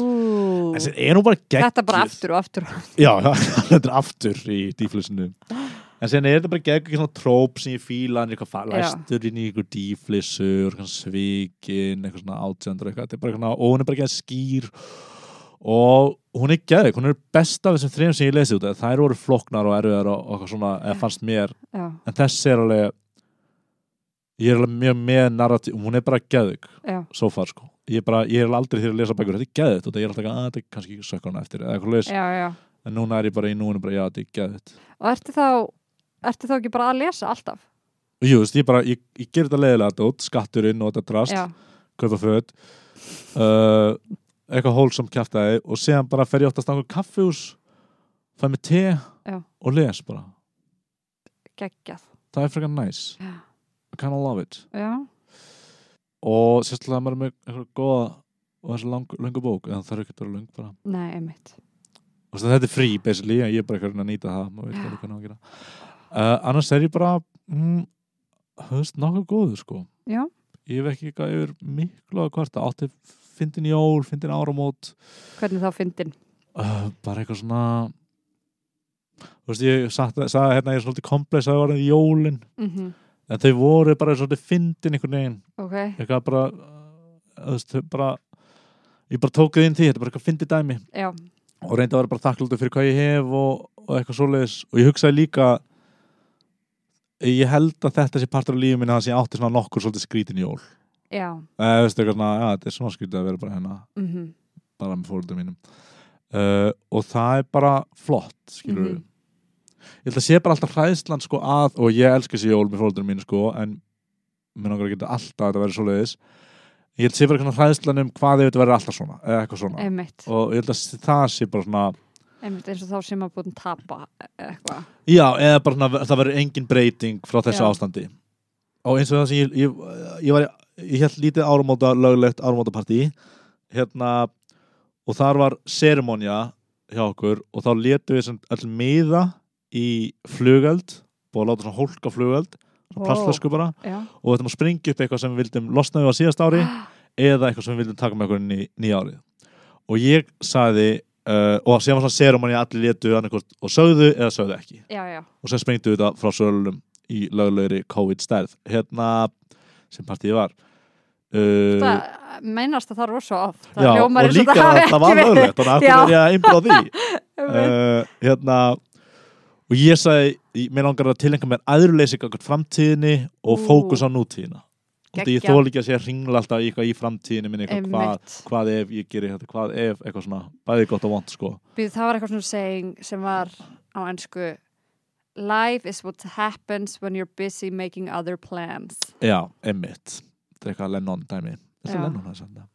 S1: en sem er nú bara
S2: Þetta aftur og aftur
S1: já, þetta er aftur í dýflissinu en sen er þetta bara geggjuð svona tróp sem ég fíla hann er eitthvað læstur inn í ykkur dýflissur svikin, eitthvað svona átsendur eitthvað, þetta er bara eitthvað, og hún er bara ekki skýr og hún er geðug, hún er best af þessum þrejum sem ég lesi út af. Þær voru floknar og erfiðar og, og eitthvað svona, eða fannst mér.
S2: Já,
S1: en þessi er alveg ég er alveg mjög með narratív hún er bara
S2: já,
S1: so far sko. Ég er bara, ég er aldrei þegar að lesa bækur þetta er og það ég er alltaf að þetta er kannski ekki sökkur hana eftir eða eitthvað leis,
S2: já, já.
S1: En núna er ég bara í núna bara, já, þetta er geðugt
S2: Og ertu þá Ertu þá ekki bara að lesa alltaf?
S1: jú, veist, ég bara, ég, ég ger þetta leiðilega dót, skatturinn og þetta drast, kaupa föt uh, eitthvað hólsam kjaftaði og séðan bara fer ég oftast á einhver kaffihús fæ mig te
S2: Já.
S1: og les bara.
S2: Geggjað.
S1: Það er frekar næs
S2: Já.
S1: I kinda love it.
S2: Já,
S1: og sérstaklega að maður er með eitthvað góða og lang, langu bók en það ekki að vera lang bara.
S2: Nei, einmitt.
S1: Og þetta er frí basically en ég er bara eitthvað að nýta það maður veit alveg hvernig á að gera uh, annars er ég bara mm, höfst nokkuð góður sko.
S2: Já.
S1: ég hef ekki eitthvað yfir miklu að kvarta. Átti fyndin jól, fyndin áramót.
S2: Hvernig þá fyndin?
S1: uh, bara eitthvað svona þú veist ég sagði, hérna ég er svolítið komplex að það var jólin.
S2: Mm
S1: en þau voru bara svolítið fyndin einhvern veginn.
S2: Ok,
S1: eitthvað bara, uh, þú veist, þau bara ég bara tók þið inn því, þetta er bara eitthvað fyndið dæmi.
S2: Já,
S1: og reyndi að vera bara þakklútið fyrir hvað ég hef og, og eitthvað svoleiðis. Og ég hugsaði líka ég held að þetta sé partur af lífið minna að ég átti svona nokkur svolítið skrítin jól.
S2: Já.
S1: Eða veist eitthvað svona, já, þetta er svona skrítið að vera bara hérna
S2: mm
S1: bara með fóröldum mínum. Uh, og það er bara flott skilur
S2: Mhm.
S1: ég held að sé bara alltaf hræðslan sko að og ég elska þessi jól með fóröldum mínu sko en mér langar að geta alltaf að þetta verið svoleiðis. Ég held að sé bara svona hræðslan um hvað ef þetta verið alltaf svona eða eitthvað svona.
S2: Einmitt,
S1: og ég held að það sé bara svona
S2: einmitt eins og þá sem að búin að tapa eitthvað.
S1: Já, eða bara það verður engin breyting frá þessu
S2: Já.
S1: ástandi. Og eins og það sem ég, ég, ég var ég held lítið áramóta, löglegt áramótapartí hérna og þar var seremonja hjá okkur og þá letum við öll miða í flugöld og láta svona hólka flugöld svona plastflösku bara
S2: Já,
S1: og við ætlum að springa upp eitthvað sem við vildum losna við á síðast ári eða eitthvað sem við vildum taka með okkur í nýja árið. Og ég sagði uh, og síðan var svona seremonja allir letu og sögðu eða sögðu ekki.
S2: Já, já.
S1: Og sem sprengtu þetta frá sölunum í löglegri COVID-stærð. Hérna sem partíið var. Uh,
S2: Það meinast að það er rosa oft. Það
S1: já, og líka
S2: það
S1: það var löglegt þannig að það er ég að því.
S2: Einmitt.
S1: uh, hérna og ég sagði, ég- mér langar að tilengja mér aðurleysi framtíðinni og fókus á nútíðina því ég þól ekki að sé að ringla alltaf eitthvað í framtíðinni minni hvað, hvað ef ég gerir þetta, hvað ef eitthvað svona, bæði gott og vond sko.
S2: Það var eitthvað svona saying sem var á ennsku Life is what happens when you're busy making other plans.
S1: Já, emmitt Þetta er eitthvað Lennon dæmi. Þetta er Lennon að senda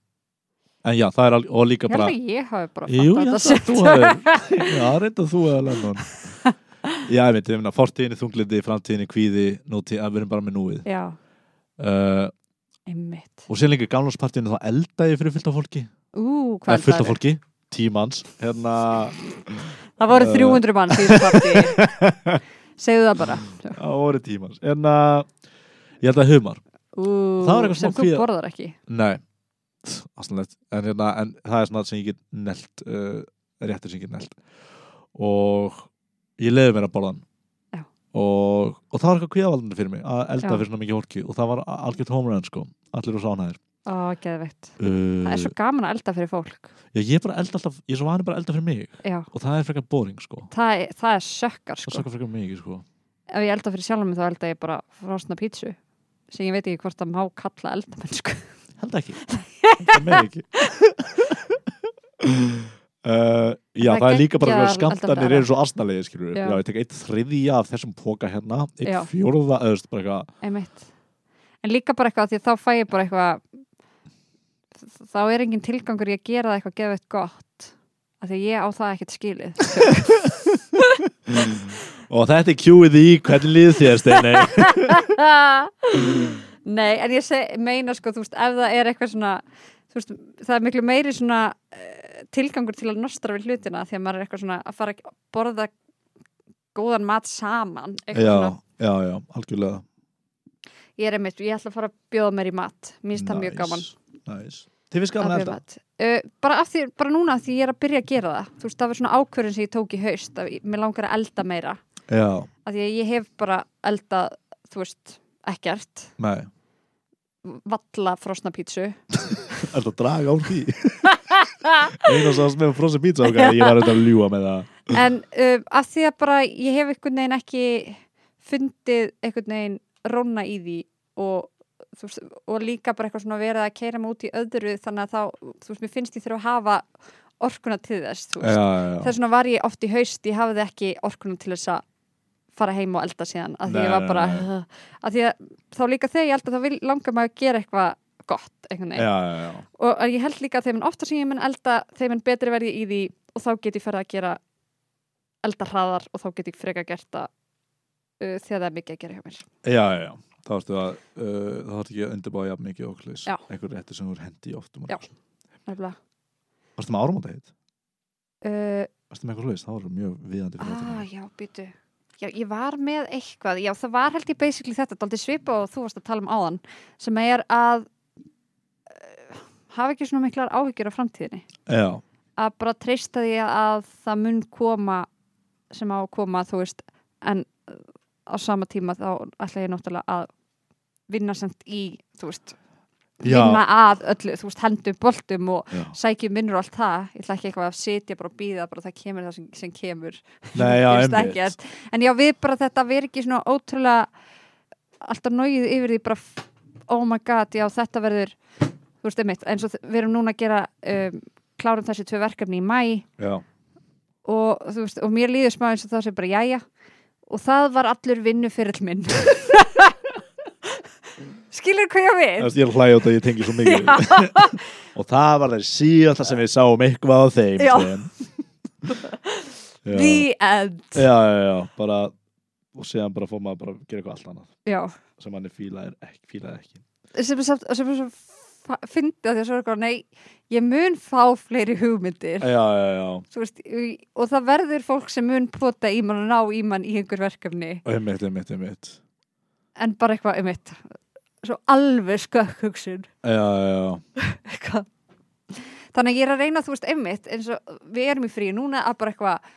S1: En já, það er og líka bara
S2: ég hafi bara
S1: held að þú hefur Já, reynda þú eða Lennon. Já, ég veit, ég meina, fortíðinni, þunglindi, framtíðinni, kvíði, nútíð, að við erum bara með núið.
S2: Já,
S1: uh,
S2: einmitt.
S1: Og síðan líka gamlanspartíðinu þá elda ég fyrir fullt af fólki.
S2: Ú, hvað er
S1: fólki, tímans Hérna,
S2: Það voru
S1: Uh.
S2: 300 mann í þessu partí Segðu það bara.
S1: Á voru tímans en að ég held að humar. Það eitthvað
S2: sem þú
S1: kvíða-
S2: borðar ekki.
S1: Nei, aðstæðanlegt en, hérna, en það er svona sem ég get nelt uh, réttur sem ég get nelt. Og ég leiði mér að borðan. Og, og það var eitthvað kvíðavaldandi fyrir mig að elda
S2: Já.
S1: fyrir svona mikið hólki og það var algjört homerun sko, allir úr sánæðir
S2: Ó, geðveikt.
S1: Uh,
S2: Það er svo gaman að elda fyrir fólk.
S1: Já, ég er bara að elda alltaf, ég er svo vanið bara að elda fyrir mig.
S2: Já,
S1: og það er frekar boring sko.
S2: Það er, það er sökkar
S1: það
S2: sko.
S1: sakar frekar mikið sko.
S2: Ef ég elda fyrir sjálfum mig þá elda ég bara frosna pítsu. Sem ég veit ekki hvort það má kalla eldamenn sko.
S1: Held ekki. Held með ekki Uh, já,
S2: Það
S1: það, er líka bara svona skamtanir eru svo astanlegir skilur
S2: Já.
S1: já. ég tek eitt þriðja af þessum póka hérna eitt
S2: Já.
S1: fjórða, eða þú veist, bara eitthvað
S2: Einmitt. En líka bara eitthvað því að þá fæ ég bara eitthvað þá er engin tilgangur í að gera það eitthvað gefið gott af því að ég á það ekkert skilið
S1: og þetta er kjúið í hvernig líð þér Steini
S2: Nei, en ég seg, meina sko, þú veist, ef það er eitthvað svona þú veist, það er miklu meiri svona uh, tilgangur til að nostra við hlutina því að maður er eitthvað svona að fara að borða góðan mat saman
S1: já,
S2: svona,
S1: já, já, algjörlega.
S2: Ég er einmitt, ég ætla að fara að bjóða mér í mat. Mér finnst það mjög gaman.
S1: nice. Þið finnst gaman
S2: að
S1: að elda?
S2: uh, bara, því, bara núna því ég er að byrja að gera það. Þú veist, það var svona ákvörðin sem ég tók í haust að mér langar að elda meira.
S1: Já,
S2: af því að ég hef bara eldað þú veist, ekkert.
S1: Nei.
S2: Valla frosna pítsu.
S1: Er það að draga á því? Einu og sást með frozen pizza okkar Ég var auðvitað að ljúa með það.
S2: En um, að því að bara ég hef einhvern veginn ekki fundið einhvern veginn róna í því og, veist, og líka bara eitthvað svona verið að keira út í öðru þannig að þá, þú veist, mér finnst ég þurfa að hafa orkuna til þess, veist.
S1: Já, já
S2: þess vegna var ég oft í haust, ég hafði ekki orkuna til þess að fara heim og elda síðan að því
S1: Nei,
S2: ég var
S1: nei,
S2: bara
S1: nei.
S2: að því að þá líka þegar ég elda þá vil, langar maður að gera eitthvað gott
S1: Já, já,
S2: og ég held líka að þeim en ofta sem ég mun elda þeim en betri verði í því og þá get ég ferða að gera elda hraðar og þá get ég freka gert það uh, þegar það er mikið að gera hjá mér.
S1: Já, já, já. Þá ertu að, uh, þá ertu ekki að undirbáða jafn mikið og hlis
S2: Já.
S1: Einhver réttur sem þú hendi oft um
S2: Já. nefnilega.
S1: Varstu með áramóta heit?
S2: uh,
S1: Varstu með eitthvað hlis? Það var mjög viðandi fyrir
S2: ah,
S1: þetta
S2: já, býtu já, ég var með eitthvað, já það var held ég basically þetta, daldi svipa og þú varst að tala um áðan sem er að hafa ekki svona miklar áhyggjur á framtíðinni.
S1: Já,
S2: að bara treysta því að það mun koma sem á að koma þú veist en uh, á sama tíma þá ætla ég náttúrulega að vinna samt í þú veist
S1: já,
S2: vinna að öllu, þú veist hendum boltum og
S1: já.
S2: sækjum vinnur og allt það. Ég ætla ekki eitthvað að sitja bara og býða bara það kemur það sem, sem kemur.
S1: Nei, já,
S2: ekkert. en já við bara þetta veri ekki svona ótrúlega alltaf náið yfir því bara oh my god, já þetta verður þú veist einmitt, eins og við erum núna að gera um, klárum þessi tvö verkefni í mæ og, veist, og mér líður smá eins og það sé bara jæja og það var allur vinnu fyrir minn skilur hvað ég við?
S1: Ég er að hlæja út að ég tengi svo mikið Og það var þeir síðan það sem við sáum eitthvað á þeim
S2: Já.
S1: sem. já.
S2: The end
S1: já, já, já, bara og síðan bara fór maður að gera eitthvað allt annað
S2: já,
S1: sem ekki, fílaði ekki.
S2: sem er, samt, fyndið að því að svo er eitthvað, nei, ég mun fá fleiri hugmyndir.
S1: Já, já, já,
S2: veist, og það verður fólk sem mun pota í mann og ná í mann í einhver verkefni.
S1: Einmitt, einmitt, einmitt.
S2: En bara eitthvað eitt svo alveg skökk hugsun.
S1: Já, já, já,
S2: Eitthvað. þannig að ég er að reyna þú veist einmitt eins og við erum í frí núna að bara eitthvað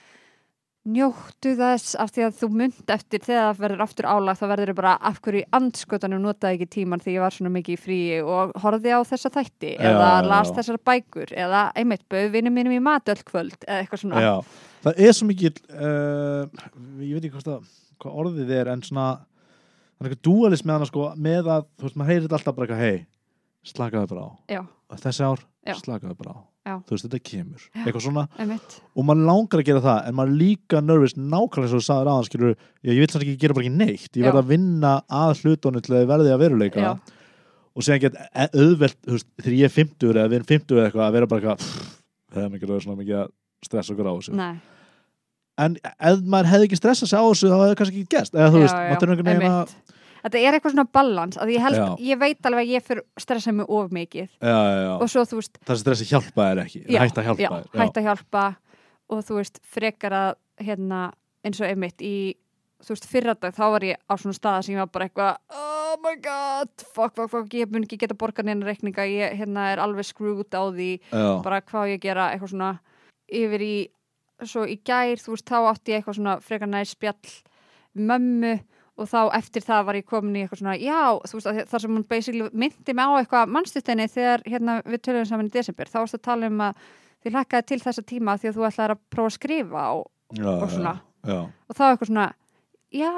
S2: njóttu þess af því að þú mynd eftir þegar það verður aftur álag þá verður bara af hverju í andskotanum notaði ekki tíman því ég var svona mikið í fríi og horfði á þessa þætti
S1: Já,
S2: eða
S1: já,
S2: las
S1: já.
S2: þessar bækur eða einmitt bauð vinnum mínum í mat öll kvöld eða eitthvað svona
S1: já Það er svo mikið uh, ég veit ekki hvað, það, hvað orðið er en svona það er eitthvað dúalist með hana sko með að, þú veist, maður heyrir alltaf bara eitthvað hei, slakaðu bara á þessi ár, slakaðu bara á. Þú veist, þetta kemur,
S2: Já.
S1: eitthvað svona.
S2: einmitt.
S1: Og maður langar að gera það en maður er líka nervous nákvæmlega eins og þú sagðir aðan skilur, ég, ég vil samt ekki gera bara ekki neitt. Ég
S2: Já.
S1: verð að vinna að hlutunum til að þið verði að veruleika.
S2: Já.
S1: og segja get auðvelt þú veist, þegar ég er 50 eða við erum 50 eða eitthvað að vera bara eitthvað það er rauð svona mikið að stressa okkur á þessu.
S2: Nei.
S1: en ef maður hefði ekki stressað sig á þessu þá hefði það kannski ekki gerst. Eða þú
S2: Já,
S1: veist, maður
S2: Þetta er eitthvað svona balans að ég, held, ég veit alveg að ég fyrir stressa mig of mikið.
S1: Já, já,
S2: og svo þú veist
S1: það stressi hjálpa þér ekki að hjálpa
S2: já, að hjálpa og þú veist, frekar að hérna, eins og einmitt í þú veist, fyrradag þá var ég á svona staða sem ég var bara eitthvað oh my god, fuck, fuck, fuck ég mun ekki geta borgað neina reikninga ég hérna er alveg screwed á því bara hvað ég gera, eitthvað svona. Yfir í, svo í gær þú veist, þá átti ég eitthvað svona frekar næst spjall mömmu og þá eftir það var ég komin í eitthvað svona já, þú veist, þar sem hún basically myndi mig á eitthvað mannstutteini þegar hérna, við töluðum saman í desember, þá varstu að tala um að þið lakkaði til þessa tíma því að þú ætlaði að prófa að skrifa og,
S1: já,
S2: og svona.
S1: já, já,
S2: og þá eitthvað svona já,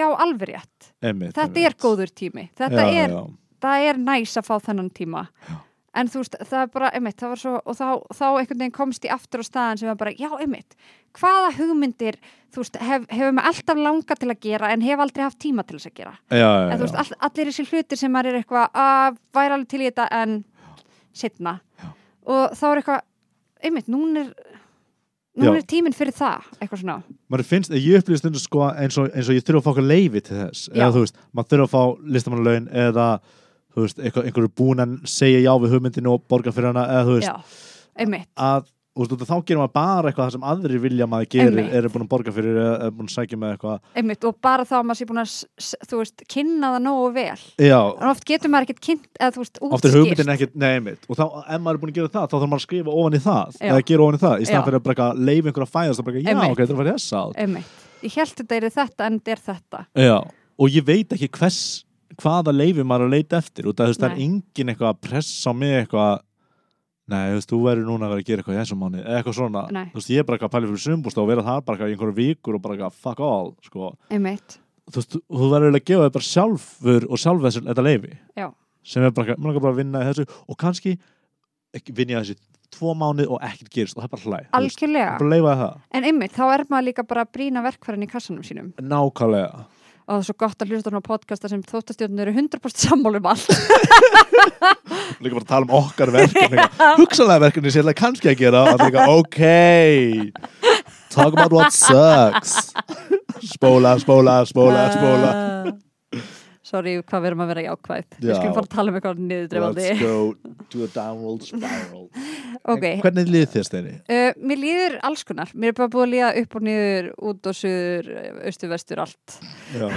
S2: já, alveg rétt. Þetta er góður tími, þetta er er næs að fá þennan tíma.
S1: Já.
S2: En þú veist, það er bara, einmitt það var svo, og þá, þá einhvern veginn komst ég aftur á staðan sem var bara, já, einmitt hvaða hugmyndir, þú veist, hef, hefur mig alltaf langa til að gera en hef aldrei haft tíma til þess að gera,
S1: já, já,
S2: en þú veist,
S1: já.
S2: all, allir þessi hlutir sem maður er eitthvað að væri alveg til í þetta en setna og þá er eitthvað, einmitt, núna er núna
S1: Já.
S2: er tíminn fyrir það, eitthvað svona
S1: maður finnst, ég upplýði stundu sko eins eins og ég þurfa að fá leifi til þess
S2: Já.
S1: eða þú veist, maður þurfa að fá þú veist, einhver, einhverju búin að segja já við hugmyndinu og borga fyrir hana eða þú veist,
S2: já, einmitt.
S1: að þú veist, þá gerir maður bara eitthvað sem aðrir vilja að maður gerir,
S2: Einmitt.
S1: eru búin að borga fyrir eða er búin að sækja með eitthvað.
S2: Einmitt, og bara þá að maður sé búin að þú veist, kynna það nógu vel.
S1: Já,
S2: en oft getur maður ekkert kynnt eða þú veist,
S1: oft er hugmyndin
S2: útskýrt.
S1: ekkert, nei, einmitt. Og þá, ef maður er búin að gera það, þá þarf maður að skrifa ofan í það
S2: Já.
S1: eða gera ofan í það, í
S2: Já.
S1: stað fyrir að bara leif einhver að fæðast og bara, já,
S2: Einmitt.
S1: ok, þetta er að fara þess að
S2: einmitt, ég held þetta er þetta en þetta er þetta.
S1: Já, og ég veit ekki hvers hvaða leifi maður að leita eftir og það, þú veist, það er engin eitthvað að pressa á mig eitthvað Nei, þú veist, þú verður núna að vera að gera eitthvað í þessum mánu eitthvað svona,
S2: Nei.
S1: þú veist, ég er bara eitthvað að pæla fyrir sumbúst og vera það bara eitthvað í einhverju vikur og bara eitthvað fuck all, sko. Þú veist, þú verður að gefa þig bara sjálfur og sjálf þessu þetta leifi
S2: já,
S1: sem er bara, langar bara að vinna í þessu og kannski vinna í þessu tvo mánu og ekkert gerist og það er bara hlæ þú veist,
S2: algjörlega. En einmitt, þá er maður líka bara að brýna verkfærin í kassanum sínum.
S1: Nákvæmlega
S2: og það er svo gott að hlusta á podcasta sem þóttastjórnur eru 100% sammálu um allt.
S1: Líka bara að tala um okkar verkefni hugsanlega verkefni sem ég kannski að gera og það er ok. Talk about what sucks. Spóla, spóla, spóla, spóla
S2: sorry, hvað við erum að vera jákvæð?
S1: Já.
S2: við skulum fara að tala um eitthvað niðurdreifandi
S1: let's go to a downward spiral.
S2: Ok,
S1: En hvernig líð þér Steini?
S2: Uh, mér líður alls konar, mér er bara búið að líða upp og niður, út og suður, austur, vestur, allt.
S1: Já,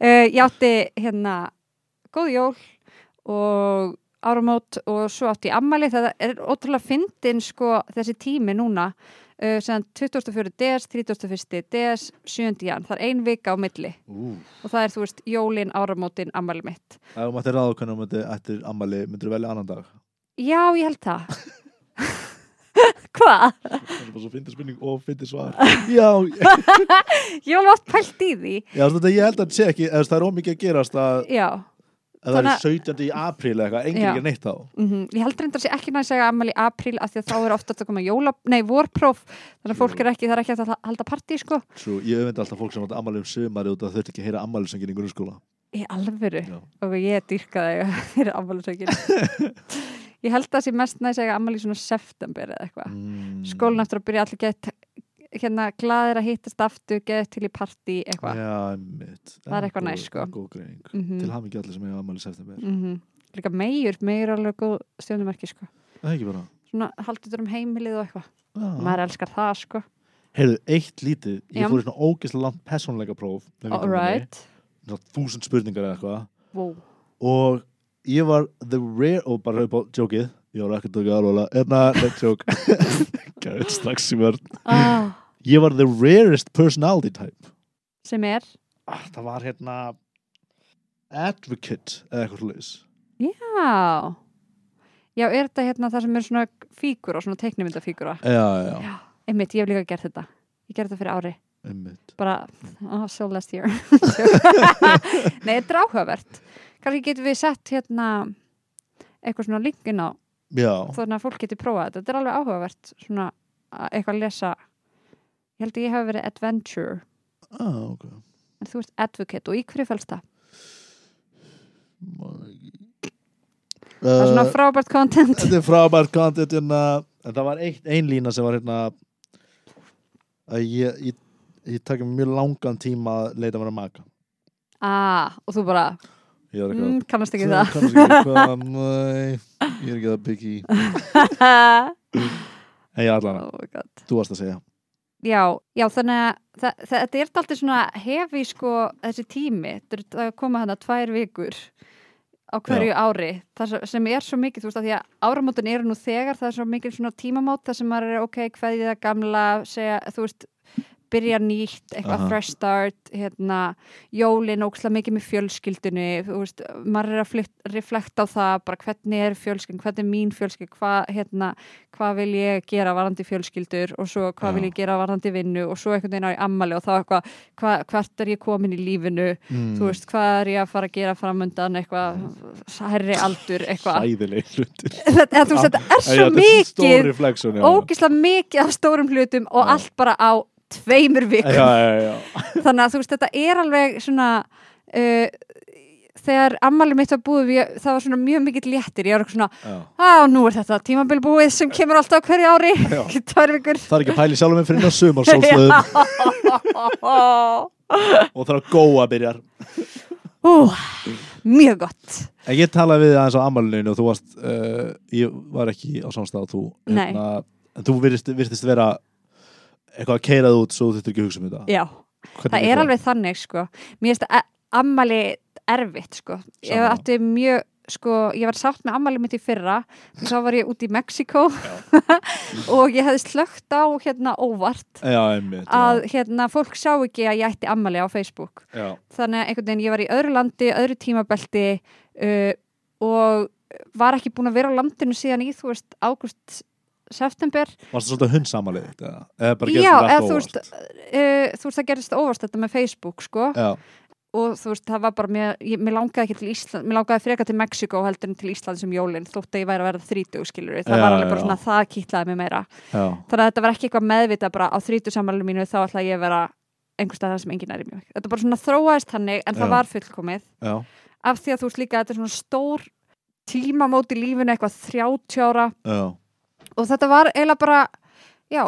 S2: Uh, ég átti hérna góð jól og áramót og svo átti ég ammæli, það er ótrúlega fyndin sko þessi tími núna, sem 24. DS, 31. DS, 7. jan, það er ein vika á milli
S1: ú
S2: og það er þú veist jólin, áramótin, ammæli mitt.
S1: Ef þú mættir ráða hvernig þú eftir ammali myndir þú velja annan dag
S2: Já, ég held það. Hvað?
S1: Það er bara svo fyndi spurning og fyndi svar Já,
S2: Ég var alveg pælt í því.
S1: já þetta ég held að sé ekki það er ómikið að gerast að
S2: Já.
S1: Ef það er
S2: Þannig
S1: 17. í apríl eða eitthvað, engin
S2: Já.
S1: ekki neitt þá
S2: Mm Ég held reyndar sér ekki næst að segja ammæli í apríl af því að þá er oftast að koma jóla, nei, vorpróf þannig að fólk er ekki, það er ekki að halda partí sko.
S1: True, ég öfndi alltaf fólk sem átti ammali um sumari og það þurfti ekki að heyra ammælisöngin í grunnskóla
S2: Í alvöru,
S1: Já.
S2: og ég dyrka það fyrir ammælisökin Ég held að það sé mest næst að segja ammæli í svona september eða eitthvað
S1: mm.
S2: Skólinn eftir að byrja allir gett hérna glaðir að hittast aftur, gett til í partí eitthvað. Það er eitthvað
S1: góð-
S2: næs, sko. Mm
S1: Til hafa ekki allir sem eiga ammali september.
S2: -hmm. Líka meir, meir alveg góð stjórnumerki sko.
S1: Það ekki bara?
S2: Svona haldið um heimilið og eitthvað.
S1: Já.
S2: Maður elskar það sko.
S1: Heyrðu, eitt lítið, ég fór í svona ógeðslega langt persónleika próf
S2: Alright.
S1: Þúsund spurningar eða eitthvað.
S2: Wow.
S1: Og ég var the rare Og bara upp á jókið Ég var ekkert að gera alveg Erna, let's joke. Gæði strax í vörn.
S2: Ah,
S1: Ég var the rarest personality type.
S2: Sem er?
S1: Ah, Það var hérna Advocate eða eitthvað sluðis
S2: Já. Já, er þetta hérna það sem er svona fígura, svona teiknumyndafígura
S1: Já, já,
S2: Já, einmitt, ég hef líka gert þetta. Ég gerði þetta fyrir ári.
S1: Einmitt.
S2: Bara, oh, so last year. Nei, þetta er áhugavert. Kannski getum við sett hérna eitthvað svona link inn á
S1: Já,
S2: þannig að fólk getur prófað þetta. Þetta er alveg áhugavert svona að eitthvað að lesa ég held að ég hef verið adventure
S1: ah, ok.
S2: En þú ert advocate og í hverju fælst það? Það er svona
S1: Uh,
S2: frábært content.
S1: Þetta er frábært content hérna, en það var eitt, ein lína sem var hérna að ég, ég, ég takk mjög langan tíma að leita mér að maka.
S2: Ah, og þú bara, mm, kannast ekki
S1: "Svo
S2: það.
S1: ég er ekki það byggi. En ég allan,
S2: oh
S1: þú varst að segja
S2: Já, já, þannig að það, það, þetta er alltaf svona hefi sko þessi tími, þetta er að koma hana tvær vikur á hverju ári, það sem- er svo mikið, þú veist, að því að áramótin eru nú þegar, það er svo mikið svona tímamót það sem er, ok, hverju það gamla segja, þú veist, byrja nýtt eitthvað fresh start hérna, jólin ókslega mikið með fjölskyldunni þú veist, maður er að flytt, reflekta á það bara hvernig er fjölskyld, hvernig er mín fjölskyld hvað hérna, hvað vil ég gera varandi fjölskyldur og svo hvað vil ég gera varandi vinnu og svo einhvern veginn á í ammali og þá eitthvað, hva, hvert er ég komin í lífinu?
S1: Mm.
S2: þú veist, hvað er ég að fara að gera framundan eitthvað, herri aldur eitthvað, þetta, þetta er svo mikið ógislega mikið af stórum hlutum og allt bara á tveimur vikum.
S1: Já, já,
S2: þannig að þú veist, þetta er alveg svona uh, þegar ammali mitt var búið ég, það var svona mjög mikill léttir. Ég var svona, á nú er þetta tímabil búið sem kemur alltaf hverju ári.
S1: Það er ekki að pæli sjálfum minn fyrir ná sumar og það er að góa byrjar
S2: Ú, mjög gott.
S1: En ég talaði við aðeins á ammálinu og þú varst uh, ég var ekki á samstað þú,
S2: Nei.
S1: en þú virðist, virðist vera eitthvað að keirað út svo þú þurftir ekki að hugsa um þetta?
S2: Já,
S1: Hvernig
S2: það er alveg þannig sko, mér finnst að ammali erfitt sko, ég
S1: Sama.
S2: átti mjög sko, ég var sátt með ammali mitt í fyrra þá var ég út í Mexiko og ég hefði slögt á hérna óvart.
S1: Já, einmitt,
S2: að hérna fólk sá ekki að ég ætti ammali á Facebook.
S1: Já, já,
S2: þannig að einhvern veginn ég var í öðru landi, öðru tímabelti uh, og var ekki búin að vera á landinu síðan í þú veist águst september.
S1: Varst það svolítið hundsamalið
S2: já, eða þú veist uh, þú veist það gerist óvart þetta með Facebook sko.
S1: Já,
S2: og þú veist það var bara, mér, mér langaði ekki til Ísland mér langaði freka til Mexiko heldur en til Ísland sem jólin þótt að ég væri að verða þrítug skilur það
S1: Já,
S2: var alveg bara
S1: já.
S2: svona það kýtlaði mig meira.
S1: Já,
S2: þannig að þetta var ekki eitthvað meðvita bara á þrítu samanlega mínu þá ætla ég að vera einhvers staðar sem enginn er í mjög þetta bara svona þróaðist hannig en það var fullkomið. Af því að þú veist líka þetta er svona stór tímamót í lífinu eitthvað 30 ára.
S1: Já,
S2: og þetta var eiginlega bara já,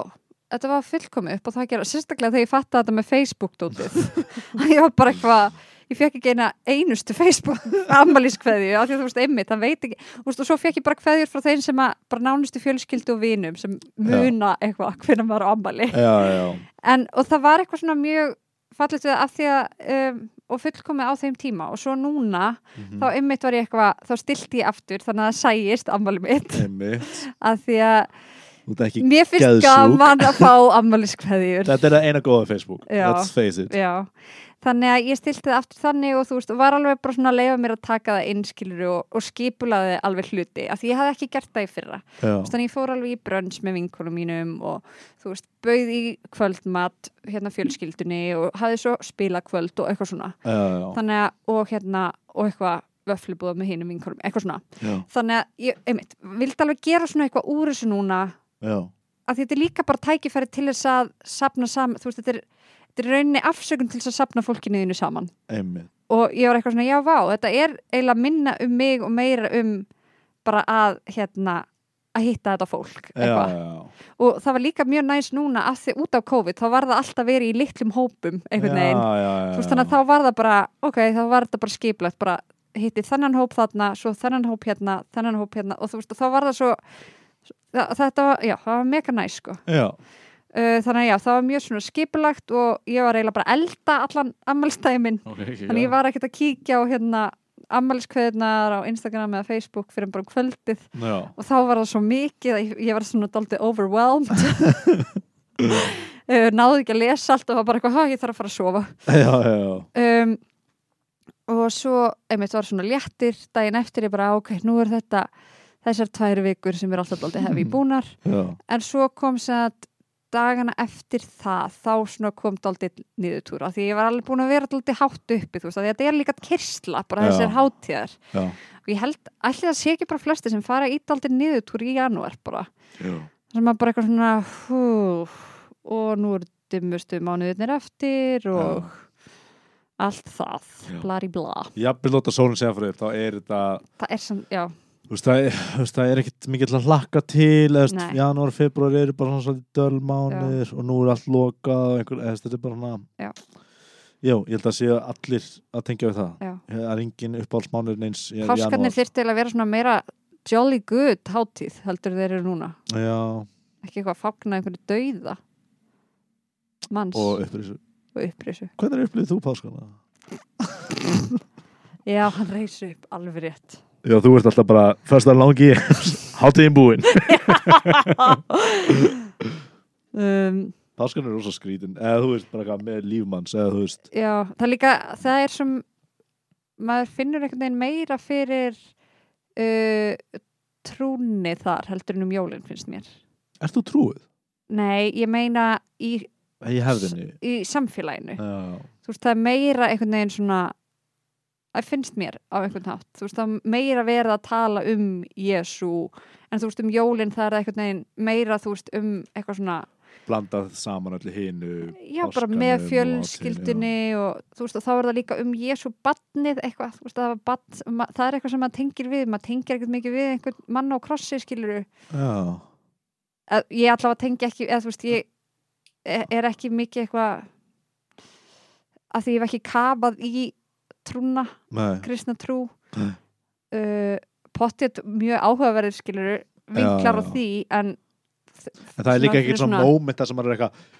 S2: þetta var fullkomið upp og það gera sérstaklega þegar ég fattaði þetta með Facebook-dótið ég var bara eitthvað ég fekk ekki eina einustu Facebook ammaliskveðju, af því að þú veist einmitt það veit ekki, þú veist, og svo fekk ég bara kveðjur frá þeim sem að bara nánustu fjölskyldu og vinum sem muna eitthvað hvernig maður
S1: já, já,
S2: en, og það var eitthvað svona mjög fallegt við af því að um, og fullkomið á þeim tíma. Og svo núna
S1: Mhm.
S2: þá einmitt var ég eitthvað, þá stilti ég aftur þannig að það sæjist ammali mitt. Af því að mér finnst
S1: geðsjúk.
S2: gaman að fá ammaliskveðjur
S1: Þetta er það eina góða Facebook,
S2: Já.
S1: let's face it.
S2: Já, þannig að ég stilti það aftur þannig og þú veist, var alveg bara svona að leifa mér að taka það innskilur og, og skipulaði alveg hluti, af því ég hafði ekki gert það í fyrra. Þannig ég fór alveg í brönns með vinkonum mínum og þú veist, bauð í kvöldmat hérna fjölskyldunni og hafði svo spilakvöld og eitthvað svona.
S1: Já, já,
S2: þannig að, og hérna, og eitthvað vöflubúða með hinum vinkonum, eitthvað svona.
S1: Já,
S2: þannig að ég, einmitt, vildi alveg gera svona eitthvað úr þessu núna að þetta er líka bara tækifæri til þess að sapna saman, þú veist, þetta er, þetta er rauninni afsökun til þess að sapna fólkinu þínu saman.
S1: Einmitt.
S2: Og ég var eitthvað svona, já, vá, þetta er eiginlega minna um mig og meira um bara að, hérna að hitta þetta fólk,
S1: Já, já,
S2: og það var líka mjög næst núna að því út af COVID, þá var það alltaf verið í litlum hópum, einhvern veginn. Þannig að þá var það bara, ok, þá var þetta bara skiplegt, bara hitti þennan hóp þarna, svo þennan hóp hérna, þennan hóp hérna og þú veist, þá var það svo þetta var, já, það var mega næst sko.
S1: Já,
S2: uh, þannig að já, það var mjög svona skipulagt og ég var eiginlega bara að elda allan ammælstæði minn,
S1: ok, ekki
S2: þannig ég var ekkert að kíkja á hérna ammælskveðnar á Instagram eða Facebook fyrir bara um kvöldið.
S1: Já,
S2: og þá var það svo mikið að ég, ég var svona daldið overwhelmed. Uh, náði ekki að lesa allt og var bara eitthvað, "Ha, ég þarf að fara að sofa.
S1: Já, já, já,
S2: um, og svo einmitt var svona léttir daginn eftir ég bara, ok, nú er þetta þessar tvær vikur sem er alltaf daldið hefi búnar.
S1: Já,
S2: en svo kom sem að dagana eftir það þá kom daldið niðurtúra því ég var alveg búin að vera daldið hátt uppi þú veist, að þetta er líka kyrsla bara
S1: Já.
S2: þessir hátíðar.
S1: Já,
S2: og ég held, ætli það sé ekki bara flesti sem fara í daldið niðurtúr í janúar bara.
S1: Já,
S2: sem að bara eitthvað svona hú, og nú er dimmustu mánuðirnir eftir og allt það,
S1: Já.
S2: blari bla.
S1: Jafnvel lóta sólinn segja fyrir upp, þá er þetta
S2: það er sem, já,
S1: Þú veist, það það er ekkert mikið að hlakka til eða, janúar, februar eru bara svona svolítið dölmánir og nú er allt lokað og einhver, eða, þetta er bara svona
S2: Já.
S1: Jó, ég held að séu allir að tengja við það.
S2: Já.
S1: það er engin uppáhaldsmánur eins í
S2: páskarnir
S1: janúar.
S2: þyrfti að vera svona meira jolly good hátíð heldur þeir eru núna.
S1: Já,
S2: ekki eitthvað að fagna einhverju dauða manns.
S1: Og
S2: og,
S1: upprisu.
S2: Upprisu
S1: hvernig upplýðið þú páskana?
S2: já, hann reysi upp alveg rétt
S1: Já, þú ert alltaf bara fyrsta langi hátíðin búin.
S2: Um,
S1: Páskan er rosa skrítin. Eða þú veist bara eitthvað með lífmanns eða þú veist.
S2: Já, það er líka það er sem maður finnur einhvern veginn meira fyrir uh, trúni þar heldur en um jólinn finnst mér.
S1: Ert þú trúið?
S2: nei, ég meina í,
S1: Í
S2: í samfélaginu.
S1: Já,
S2: þú veist, það er meira einhvern veginn svona það finnst mér á einhvern hátt. Þú veist, það meira verið að tala um Jésu, en þú veist um jólin það er einhvern veginn meira þú veist um eitthvað svona,
S1: blandað saman öllu hinu
S2: já bara með
S1: og
S2: fjölskyldunni og, þú veist, og þá er það líka um Jésu badnið eitthvað, þú veist, það, var badn, það er eitthvað sem maður tengir við, maður tengir ekkert mikið við einhvern mann á krossi, skilur
S1: Já,
S2: ég allavega tengi ekki, eða veist, ég er er ekki mikið eitthvað að því ég hef ekki kafað í trúna kristna trú. Uh, pottið mjög áhugaverðir skilur vinklar á því en
S1: En það er líka
S2: fyrir
S1: svona moment þar sem maður er eitthvað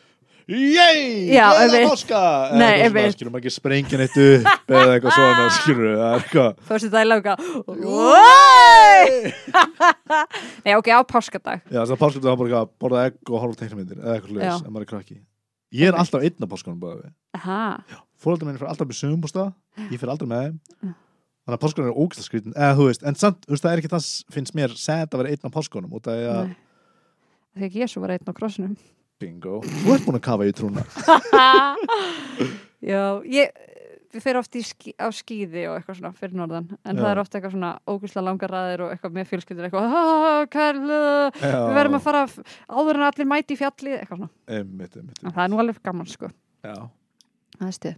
S1: Yey, eða
S2: einmitt.
S1: skilur maður ekki sprengja neitt upp eða eitthvað svona, skilur það er eitthvað
S2: fórstu það í lága nei ok, á páskadag.
S1: Já, þess að pásköldu það bara eitthvað að borða egg og horfa á teiknumyndir eða eitthvað leis, ef maður er krakki. Ég er alltaf einn á páskanum bara við
S2: Aha.
S1: Fóröldar minn fyrir alltaf með sögumbústa ég fyrir aldrei með þeim. Þannig að páskanum er ógæslega skrítin eða þú veist, en samt, þú veist, það er ekki það finnst mér sad að vera einn á páskanum út af því að
S2: Nei. þegar Jésu var einn á krossinum.
S1: Bingo, þú ert búin að kafa í trúna.
S2: Já, ég við fyrir oft skí, á skíði og eitthvað svona fyrir norðan, en
S1: Já.
S2: það er oft eitthvað svona ógustlega langar ræðir og eitthvað með fjölskyldur eitthvað, "Ah, kærlu við verðum að fara áður en allir mæti í fjallið eitthvað svona,
S1: Einmitt, einmitt,
S2: en það er nú alveg gaman sko.
S1: Já,
S2: Er stuð.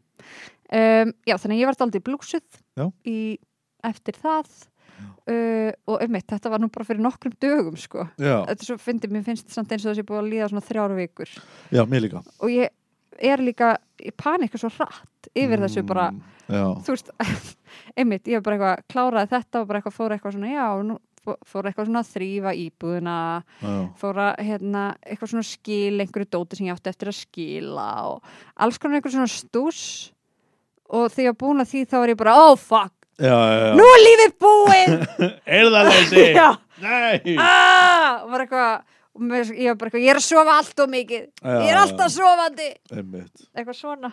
S2: Um, já, þannig að ég var aldrei blúsuð
S1: Já.
S2: í, eftir það. Uh, og ummitt, þetta var nú bara fyrir nokkrum dögum sko.
S1: já,
S2: Þetta svo fyndið, mér finnst samt eins og þessi búið að líða svona þrjára vikur.
S1: Já, mér líka.
S2: Og ég er líka í panika svo hratt yfir þessu bara,
S1: Mm, Já,
S2: þú veist einmitt, ég var bara eitthvað, kláraði þetta og bara eitthvað fór eitthvað svona, já, nú fór eitthvað svona að þrýfa íbúðina
S1: já,
S2: fór að hérna, eitthvað svona skil einhverju dóti sem ég átti eftir að skila og alls konar eitthvað svona stús. Og þegar ég var búin að því þá var ég bara oh fuck,
S1: já, já, já.
S2: nú er lífið búið.
S1: Erðaleysi
S2: já,
S1: Nei.
S2: Ah, og eitthvað ég var bara eitthvað, ég er að sofa allt og mikið. Ég er alltaf sofandi.
S1: Einmitt,
S2: eitthvað svona,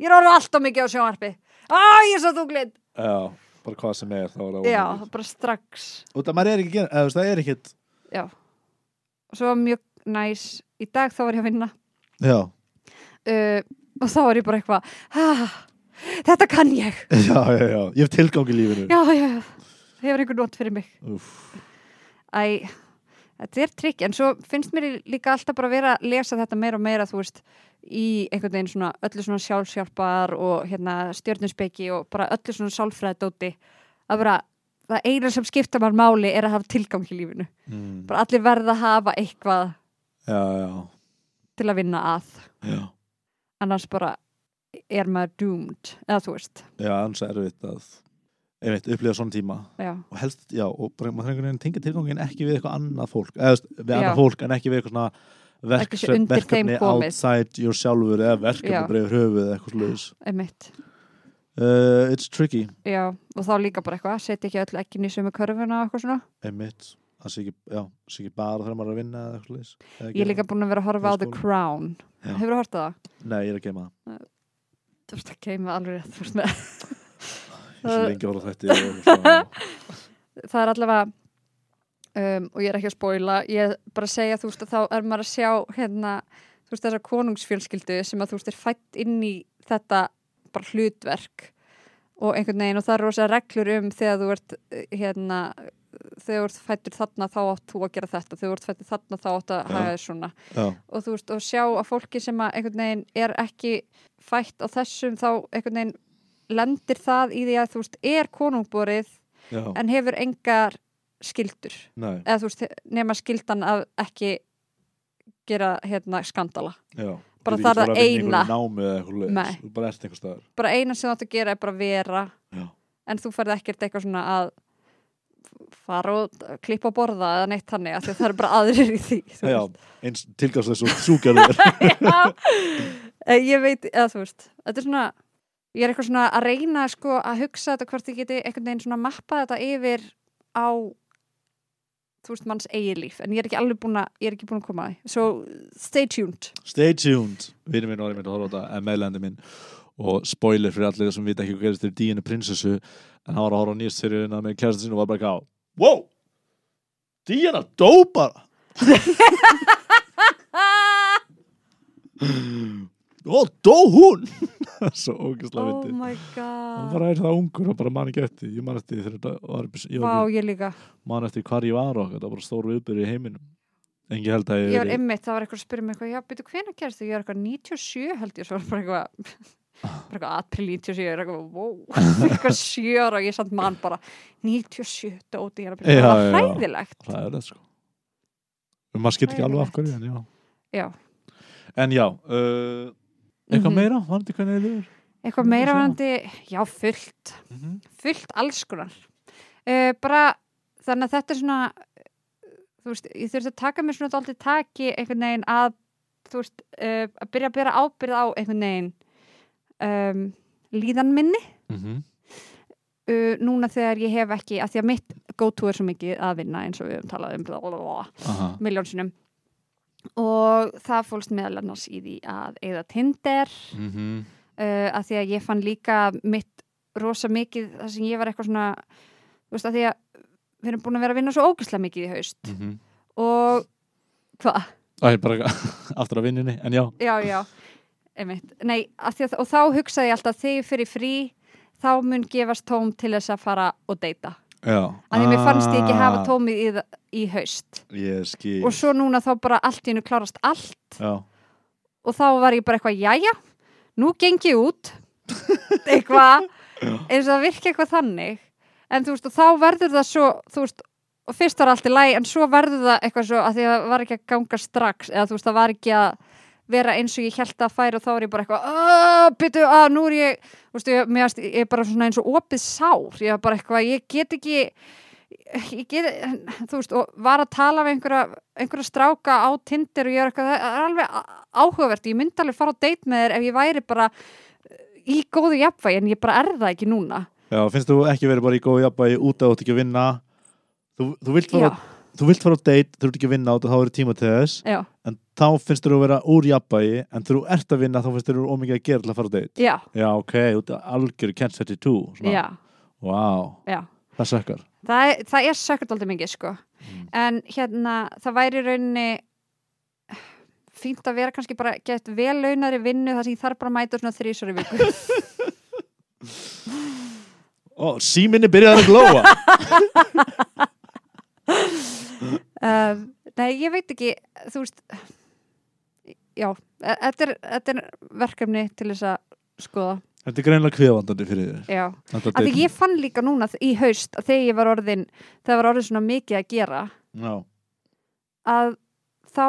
S2: ég er orðið allt og mikið á sjónvarpi. Ah, ég er svo þunglind
S1: já, bara hvað sem er
S2: já, bara strax.
S1: Og það er ekki eða það er ekkit
S2: já, og svo var mjög næs. Í dag þá var ég að vinna.
S1: Já,
S2: uh, og þá var ég bara eitthvað ah, þetta kann ég.
S1: Já, já, já, ég hef tilgang í lífinu.
S2: Já, já, já, það hefur einhver not fyrir mig?
S1: Úff,
S2: Æ, þetta er trikk en svo finnst mér líka alltaf bara að vera að lesa þetta meira og meira, þú veist í einhvern veginn svona, öllu svona sjálfsjálpar og hérna stjörnuspeiki og bara öllu svona sálfræðdóti að bara, það eina sem skipta maður máli er að hafa tilgang í lífinu.
S1: Mm,
S2: bara allir verða að hafa eitthvað
S1: Já, já,
S2: til að vinna að.
S1: Já.
S2: Annars bara er maður doomed, eða þú veist.
S1: Já, annars er erfitt að einmitt, upplifa svona tíma.
S2: Já,
S1: og helst, já, og bara maður þarf einhvern veginn tengja tilgangin ekki við eitthvað annað fólk eða við
S2: Já.
S1: annað fólk en ekki við eitthvað svona
S2: Ekki
S1: verks,
S2: sé undir þeim
S1: verkefni outside your sjálfur eða verkefni yfir höfuð eða eitthvað sluðis uh, It's tricky,
S2: já, og þá líka bara eitthvað, setja ekki öll ekki í sömu körfuna eitthvað svona.
S1: Einmitt. Það sé ekki, já, sé ekki bara þegar maður er að vinna eða eitthvað sluðis
S2: Ég er líka búin að vera að horfa á The Crown. Hefur þú hortað það?
S1: Nei, ég er að það
S2: er allavega um, og ég er ekki að spóila ég bara segja þú veist að þá er maður að sjá hérna, þú veist þessa konungsfjölskyldu sem að þú veist er fætt inn í þetta bara hlutverk og einhvern veginn og það er rosa reglur um þegar þú ert hérna þegar þú ert fættur þarna þá átt þú að gera þetta þegar þú ert fættur þarna þá átt að hafa þér svona.
S1: Já,
S2: og þú veist, og sjá að fólki sem að einhvern veginn er ekki fætt á þessum, þá einhvern veginn lendir það í því að þú veist, er konungborið
S1: já,
S2: en hefur engar skildur
S1: nei,
S2: eða þú veist, nema skildan að ekki gera hérna skandala?
S1: Já.
S2: Bara það er það eina.
S1: bara
S2: bara eina sem þú átt að gera er bara vera.
S1: Já,
S2: en þú færði ekkert eitthvað svona að fara og klippa og borða eða neitt þannig að það eru bara aðrir í því
S1: Já, eins tilgangslegt svo.
S2: Eh, ég veit, eða þú veist þetta er svona, ég er eitthvað svona að reyna sko að hugsa þetta hvort ég geti einhvern veginn svona mappað þetta yfir á þú veist manns eigi líf. En ég er ekki alveg búin að, ég er ekki búin að koma að so stay tuned.
S1: Stay tuned. Vinur minn var einmitt að horfa á þetta en meðlendi minn. Og spoiler fyrir allir sem vita ekki hvað gerist til Díinu prinsessu en hann var að horfa á nýjast seríuna með kærasta sinu og var bara ekki á Wow! Díana dó bara og dó hún? Svo ógeðslega
S2: oh
S1: fyndið.
S2: my
S1: hann
S2: god.
S1: bara er það ungur og bara man ekki eftir. Ég man eftir þegar þetta var ég
S2: Vá,
S1: var
S2: ég líka,
S1: man eftir hvar ég var og þetta var bara stór viðbyrði í heiminum. En ég held að ég
S2: ég var ymmit það var eitthvað að spyrja mig eitthvað, já, byrju, hvenær gerst þið? Ég er eitthvað 97 held ég, svo var bara eitthvað bara eitthvað april 97, ég er eitthvað wow, eitthvað sjö ára og ég samt mann bara 97, dóti, ég er að byrja það var hræðilegt.
S1: Það það sko. Maður skil ekki alveg af hverju en já.
S2: Já,
S1: En já, uh, eitthvað
S2: Mhm.
S1: meira? Vandi hvernig þið liður?
S2: eitthvað meira varandi, já, fullt
S1: Mm -hmm.
S2: fullt alls konar uh, bara, þannig að þetta er svona þú veist, ég þurfti að taka mér svona dálítið taki einhvern veginn að þú veist, uh, að byrja að byrja ábyrð á einhvern veginn um, líðan minni
S1: Mhm.
S2: uh, núna þegar ég hef ekki að því að mitt go-to er svo mikið að vinna eins og við höfum talað um miljónsinum og það fólst meðal annars í því að eigða Tinder
S1: Mhm.
S2: uh, að því að ég fann líka mitt rosa mikið þar sem ég var eitthvað svona þú veist að því að við erum búin að vera að vinna svo ógæslega mikið í haust
S1: Mhm.
S2: og hvað?
S1: Æ, bara aftur að vinninni, en já
S2: Já, já, einmitt Nei, að því að, og þá hugsaði ég alltaf þegar ég fyrir frí þá mun gefast tóm til þess að fara og deyta að því mér fannst ég ekki hafa
S1: Ah,
S2: tómið í, í haust. Og svo núna þá bara allt í hennu klárast allt.
S1: Já,
S2: og þá var ég bara eitthvað, jæja nú geng ég út. Eitthvað, eins og það virki eitthvað þannig. En þú veist, og þá verður það svo, þú veist, og fyrst var allt í læg en svo verður það eitthvað svo að því að það var ekki að ganga strax, eða þú veist, það var ekki að vera eins og ég held að færa og þá er ég bara eitthvað, aaa, byttu, að nú er ég veist, ég, mér, varst- ég er bara svona eins og opið sár, ég er bara eitthvað, ég get ekki ég get, þú veist, og var að tala við einhverja, einhverja stráka á Tinder og ég er eitthvað, það er alveg áhugavert, ég myndi alveg fara á date með þér ef ég væri bara í góðu jafnvægi en ég bara er það ekki núna.
S1: Já, finnst þú ekki verið bara í góðu jafnvægi út að þú ert ekki að vinna? Þú, þú, vilt fara, þú vilt fara á date, þú ert ekki að vinna át og þá er tíma til þess.
S2: Já,
S1: en þá finnst þú að vera úr jafnvægi en þú ert að vinna þá finnst þú ómikið að gera til að fara á date.
S2: Já,
S1: Já, ok, þú ert algjör catch 32 svona.
S2: já,
S1: Vá,
S2: já.
S1: það sökkar.
S2: Það er, það er sökkert aldrei mikið sko.
S1: Mm.
S2: en hérna það væri í rauninni fínt að vera kannski bara gett vel launari vinnu þar sem ég þarf bara að mæta svona þrísar í viku.
S1: Ó, síminni byrjaði að glóa
S2: um, Nei, ég veit ekki þú veist já, e- þetta er, þetta er verkefni til þess að skoða.
S1: Þetta er greinlega kviðvandandi fyrir þér.
S2: Já,
S1: Þetta date-
S2: ég fann líka núna í haust að þegar ég var orðin það var orðin svona mikið að gera
S1: Já,
S2: að þá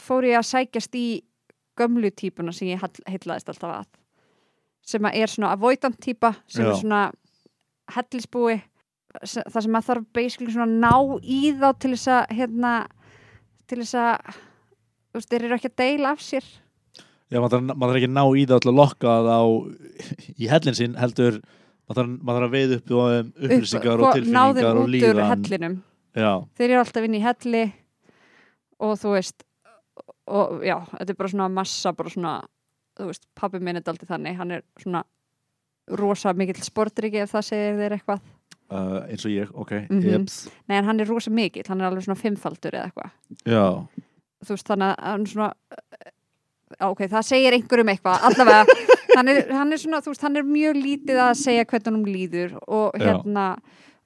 S2: fór ég að sækjast í gömlu típuna sem ég heillaðist alltaf að sem að er svona avoidant típa sem
S1: Já.
S2: er svona hellisbúi það sem að þarf basically svona ná í þá til þess að hérna til þess að þú veist, þeir eru ekki að deila af sér.
S1: Já maður maður þarf ekki að ná í það til að lokka það á í hellin sinn heldur maður maður þarf að veið upp um upplýsingar
S2: Upp-
S1: og tilfinningar og
S2: út úr
S1: líðan.
S2: hellinum.
S1: Já,
S2: þeir eru alltaf inn í helli og þú veist og já, þetta er bara svona massa bara svona, þú veist, pabbi minn er daldið þannig, hann er svona rosa mikill sportriki ef það segir þeir eitthvað,
S1: uh, eins og ég, ok
S2: Mhm.
S1: Jeps.
S2: nei en hann er rosa mikill hann er alveg svona fimmfaldur eða eitthvað
S1: Já,
S2: þú veist, þannig að hann svona já, ok, það segir einhverjum eitthvað allavega, hann er, hann er svona þú veist, hann er mjög lítið að segja hvernig hann líður og
S1: Já.
S2: hérna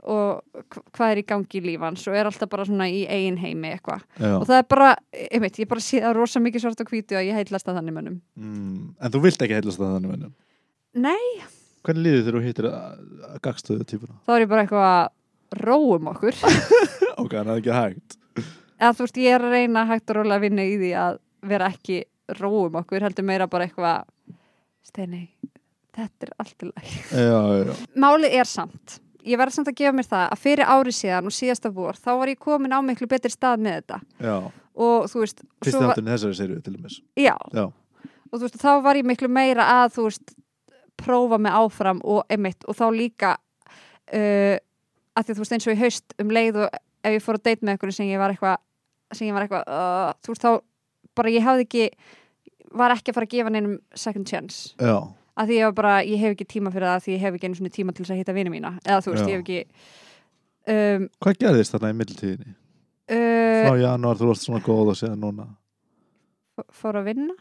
S2: og hv- hvað er í gangi í lífans og er alltaf bara svona í eigin heimi eitthvað
S1: já.
S2: og það er bara, einmitt, ég bara sé það rosa mikið svart og hvítu að ég heitlast að þannig mönnum
S1: Mm, en þú vilt ekki heilast það þannig mennum
S2: Nei,
S1: Hvernig líður þegar þú hittir að, að gagstöðu típuna?
S2: þá er ég bara eitthvað að róum okkur.
S1: Ok, það er ekki hægt.
S2: Eða þú veist, ég er að reyna hægt og rólega að vinna í því að vera ekki róum okkur, heldur meira bara eitthvað Steini, þetta er allt í lagi.
S1: Já, já, já.
S2: Málið er samt, ég verði samt að gefa mér það að fyrir ári síðan og síðasta vor þá var ég komin á miklu betri stað með þetta.
S1: Já,
S2: og þú veist
S1: fyrsti
S2: svo var-
S1: þátturinn í þessari serju til dæmis.
S2: Já,
S1: já,
S2: og þú veist, þá var ég miklu meira að þú veist, prófa mig áfram og einmitt, og þá líka uh, að því að þú veist eins og í haust um leið og ef ég fór að date með einhverju sem ég var eitthvað sem ég var eitthvað, uh, þú veist, þá bara ég hafði ekki var ekki að fara að gefa neinum second chance.
S1: Já,
S2: að því ég var bara, ég hef ekki tíma fyrir það því ég hef ekki einu svona tíma til þess að hitta vini mína. Eða þú veist,
S1: Já.
S2: ég hef ekki um,
S1: hvað gerðist þarna í middeltíðinni?
S2: uh,
S1: frá janúar þú varst svona góð og séðan núna?
S2: fór að vinna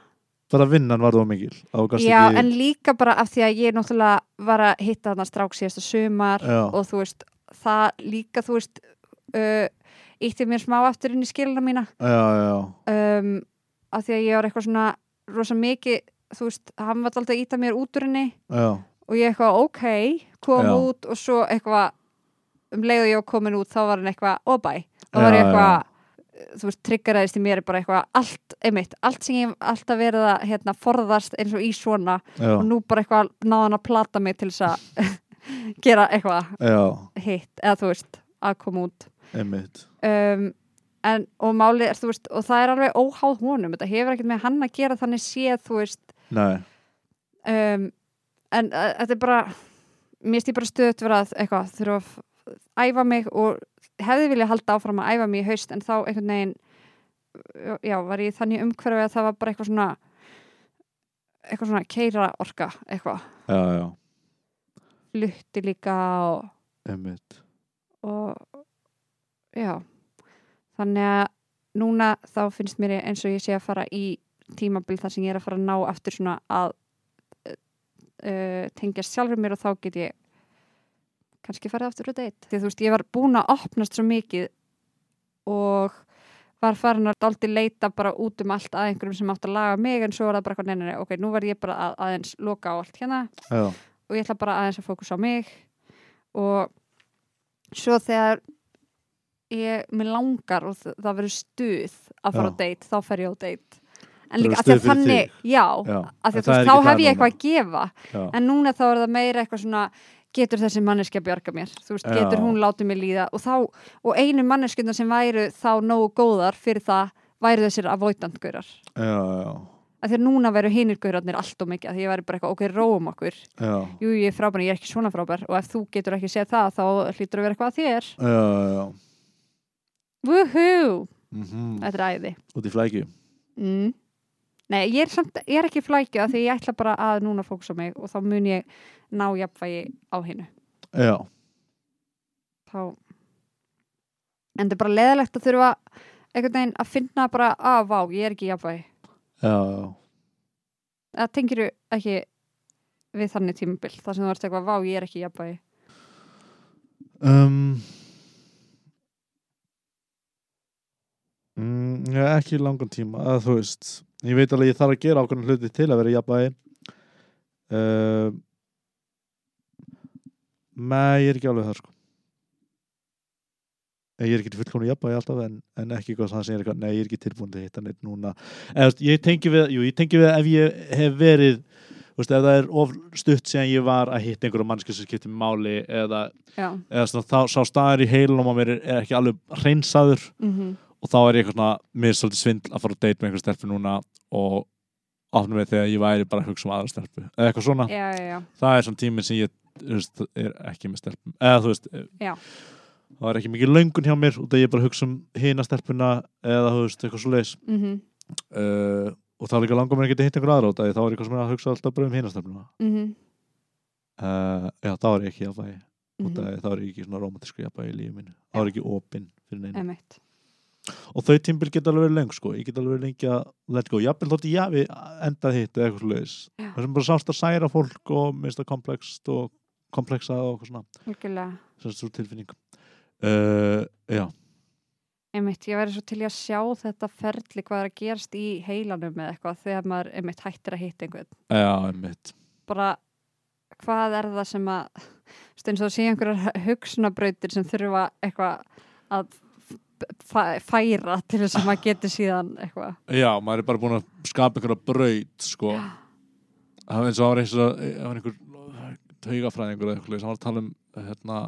S1: bara vinnan var þú mikil
S2: Já,
S1: ekki,
S2: en líka bara af því að ég náttúrulega var að hitta þarna strák síðasta sumar
S1: Já.
S2: og þú veist, það líka þú veist uh, ítti mér smá aftur inn í skilina mína.
S1: Já,
S2: um, af því að ég var eitthvað svona rosa mikið, þú veist, hann var alltaf að íta mér út úr henni og ég eitthvað, ok, kom út. Og svo eitthvað um leið og ég var komin út, þá var hann eitthvað, ó bæ. Þá var ég eitthvað þú veist, triggeraðist í mér er bara eitthvað allt, einmitt, allt sem ég hef alltaf verið að hérna, forðast eins og í svona
S1: já,
S2: og nú bara eitthvað náðan að plata mig til þess að gera eitthvað
S1: já,
S2: hitt, eða þú veist, að koma út.
S1: Einmitt.
S2: Um, en, og málið er, þú veist, og það er alveg óháð honum, þetta hefur ekkert með hann að gera þannig séð, þú veist. Um, en uh, þetta er bara mér stýr bara stöðut vera að eitthvað þurfa að æfa mig og hefði vilja halda áfram að æfa mig í haust en þá einhvern veginn já, var ég þannig umhverfi að það var bara eitthvað svona eitthvað svona keira orka eitthvað, lutti líka og,
S1: einmitt.
S2: og já. Þannig að núna þá finnst mér eins og ég sé að fara í tímabil þar sem ég er að fara að ná aftur svona að uh, tengjast sjálfur mér og þá get ég kannski farið aftur að date. Því þú veist, ég var búin að opnast svo mikið og var farin að daldi leita bara út um allt að einhverjum sem átt að laga mig en svo var það bara eitthvað neina, nei, ok, nú verð ég bara að, aðeins loka á allt hérna.
S1: Já,
S2: og ég ætla bara aðeins að fókusa á mig. Og svo þegar ég, mér langar og það verður stuð að fara
S1: Já.
S2: á date, þá fer ég á date. En líka að því að þannig, já,
S1: já.
S2: að því að þú veist, þá hef ég eitthvað að gefa.
S1: Já,
S2: en núna þá er það meira eitthvað svona getur þessi manneski að bjarga mér? Veist,
S1: Já.
S2: getur hún látið mig líða? Og þá, og einu manneskjönda sem væru þá nógu góðar fyrir það væru þessir avoidant gaurar.
S1: Já, já,
S2: að því að núna veru hinir gaurarnir allt og mikið að því ég væri bara eitthvað, ok, róum okkur.
S1: Já,
S2: jú, ég er frábær, ég er ekki svona frábær. Og ef þú getur ekki séð það, þá hlýtur að vera eitthvað að þér.
S1: Já, já.
S2: Woohoo,
S1: Mm
S2: þetta er æði.
S1: Út í flækju.
S2: Mm. Nei, ég er, samt, ég er ekki flækju að því ég ætla bara að núna fókusa á mig og þá mun ég ná jafnvægi á hinnu
S1: já,
S2: þá en þetta er bara leðalegt að þurfa einhvern veginn að finna bara að vá, ég er ekki jafnvægi.
S1: Já,
S2: það tengir ekki við þannig tímabil þar sem þú ert eitthvað, vá, ég er ekki jafnvægi.
S1: Um, mm, ekki langan tíma að þú veist, ég veit alveg að ég þarf að gera ákveðin hluti til að vera jafnvægi. Um, Nei, ég er ekki alveg þar sko. Ég er ekki fullkomni jafnvægi alltaf en, en ekki eitthvað það sem ég er eitthvað, nei, ég er ekki tilbúin til að hitta neitt núna. Þú veist, ég tengi við, jú, ég tengi við ef ég hef verið veist, ef það er of stutt sem ég var að hitta einhverju mannskið sem skiptir máli eða eða svona, þá sá staðar í heilunum á mér er, er ekki alveg hreinsaður.
S2: Mm
S1: og þá er ég eitthvað svona, mér er svolítið svindl að fara að date með einhver stelpu núna og opna mig þegar ég væri bara að hugsa um aðra stelpu. Eða eitthvað svona,
S2: já, já, já,
S1: það er svona tíminn sem ég veist, er ekki með stelpum eða þú veist,
S2: Já.
S1: það er ekki mikið löngun hjá mér út af ég bara hugsa um hina stelpuna eða þú veist, eitthvað svo leis
S2: mm
S1: uh, og þá líka langar mér að hitta einhver aðra af því þá er sem er að hugsa alltaf bara um hina stelpuna.
S2: -hmm.
S1: uh, já, þá er ég ekki að
S2: Mhm.
S1: af því þá er ég ekki svona romantísku jafnvægi í lífið mínu. Þá er ég ekki opinn fyrir neina og þau tímbil geta alveg verið leng sko. Ég get alveg verið lengi að let go. Jafnvel þótt ég hafi endað hitt eða eitthvað sluðis
S2: Já.
S1: það sem bara sást að særa fólk og minnst það komplext og komplexað og eitthvað svona. Svo tilfinning. Uh, já,
S2: emitt, ég væri svo til að sjá þetta ferli hvað er að gerast í heilanum eða eitthvað þegar maður emitt hættir að hitta einhvern.
S1: Já, einmitt.
S2: Bara hvað er það sem að eins og sé einhverjar hugsunabrautir sem þurfa eitthvað að færa til þess að maður geti síðan eitthvað.
S1: Já, maður er bara búin að skapa einhverja braut sko. Það var eins og það var eins og það var einhver taugafræðingur eða eitthvað sem var að tala um hérna,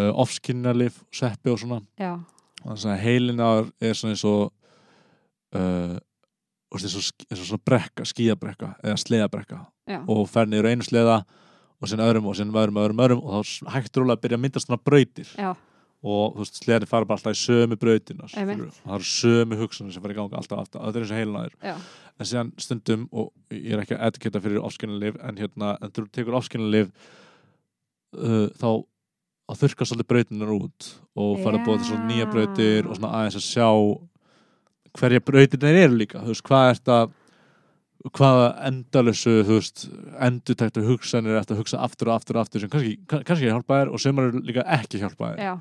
S1: uh, ofskinnalif, sveppi og svona.
S2: Já,
S1: þannig að heilin á þér er svona eins og uh, eins og, svona brekka, skíabrekka eða sleðabrekka og fer niður einu sleða og sen öðrum og sen öðrum, öðrum, öðrum og þá hægt rúlega að byrja að myndast svona brautir.
S2: Já,
S1: og þú veist, sleðin fara bara alltaf í sömu brautina það eru sömu hugsanir sem fara í ganga alltaf aftur, þetta er eins og
S2: já,
S1: en síðan stundum, og ég er ekki að etiketa fyrir ofskinnalif, en hérna en þú tekur ofskinnalif uh, þá að þurrka svolítið brautinar út og fara að búa svona nýja brautir og svona aðeins að sjá hverja brautirnar eru líka. Þú veist, hvað er þetta hvaða endalösu, þú veist endurtæktu hugsanir eftir að hugsa aftur og aftur og aftur sem kannski, kann- kannski hjálpa þér og sem eru líka ekki hjálpa þér
S2: já,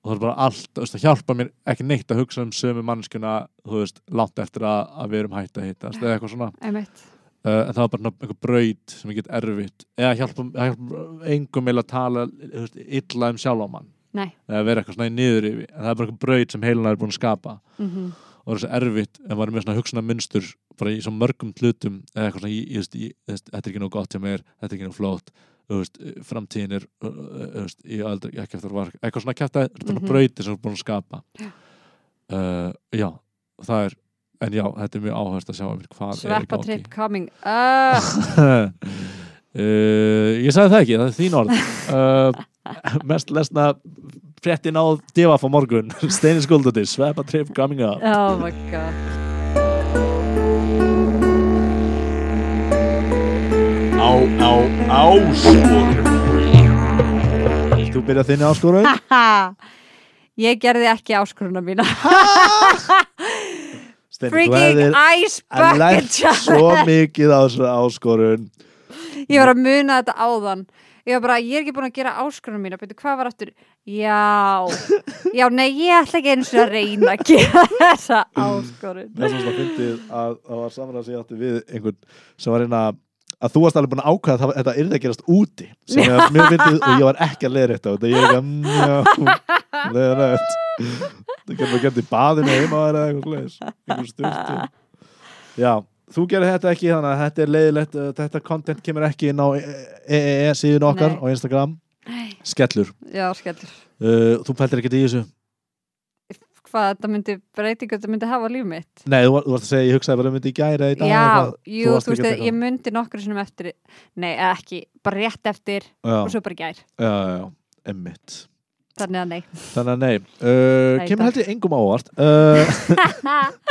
S1: og það er bara allt, þú veist, það hjálpa mér ekki neitt að hugsa um sömu mannskuna þú veist, langt eftir að, að við erum hætt að hittast eða eitthvað svona, uh, en það var bara svona einhver braut sem ég get erfitt. Eða hjálpa, hjálpa engum með að tala þú veist, illa um sjálf á mann.
S2: Nei.
S1: eða vera eitthvað svona í niður yfir en það er bara einhver braut sem heilina er búin að skapa.
S2: Mm
S1: og það er svo erfitt en er með svona hugsanar munstur bara í svo mörgum hlutum eða eitthvað svona, ég, ég, ég, þetta er ekki nóg gott hjá mér þetta er ekki nóg flott framtíðin er uh, uh, þú veist, ég aldrei, ekki eftir að var eitthvað svona kæft að bara
S2: Mhm.
S1: brautir sem er búin að skapa. Uh, já, það er en já, þetta er mjög áhörst að sjá mér hvað er í gangi.
S2: trip coming uh,
S1: uh, ég sagði það ekki, það er þín orð. Uh, mest lesna fréttin á divaf á morgun. Steini Skuldudis, Sveppa Trip Coming Up.
S2: Oh my god
S3: Á, á, áskorun
S1: Vilt þú byrja þinni áskorun?
S2: ég gerði ekki áskoruna mína.
S1: Steini,
S2: freaking
S1: hefðir
S2: ice bucket
S1: svo mikið á þessu áskorun.
S2: Ég var að muna þetta áðan. Ég var bara, ég er ekki búin að gera áskorunum mína. Betur, hvað var aftur? Já. Já, nei, ég ætla ekki eins og að reyna að gera þessa áskorun.
S1: Það er svona fyndið að það var saman að segja áttu við einhvern sem var reyna að þú varst alveg búin að ákvæða að þetta yrði að gerast úti sem er mjög fyndið og ég var ekki að leiða þetta. Og þetta ég er ekki að leiða þetta það getur bara gert í baðinu heima eða eitthvað styrtu Já, þú gerir þetta ekki þannig að þetta er leiðilegt uh, þetta content kemur ekki inn á EEE síðun okkar
S2: Nei.
S1: á Instagram. Skellur,
S2: já, skellur.
S1: Uh, þú pæltir ekki í þessu
S2: hvað þetta myndi breytingu þetta myndi hafa líf mitt.
S1: Nei, þú, var- þú varst að segja, ég hugsaði bara um þetta í gæri í dag
S2: já,
S1: eitthvað.
S2: jú, þú veist
S1: að
S2: ég myndi nokkru sinum eftir nei, ekki, bara rétt eftir
S1: Já,
S2: og svo bara gær,
S1: já, já, já, emmitt
S2: þannig að nei.
S1: Þannig að nei, uh,
S2: Nei,
S1: kemur
S2: takk.
S1: held ég engum ávart uh,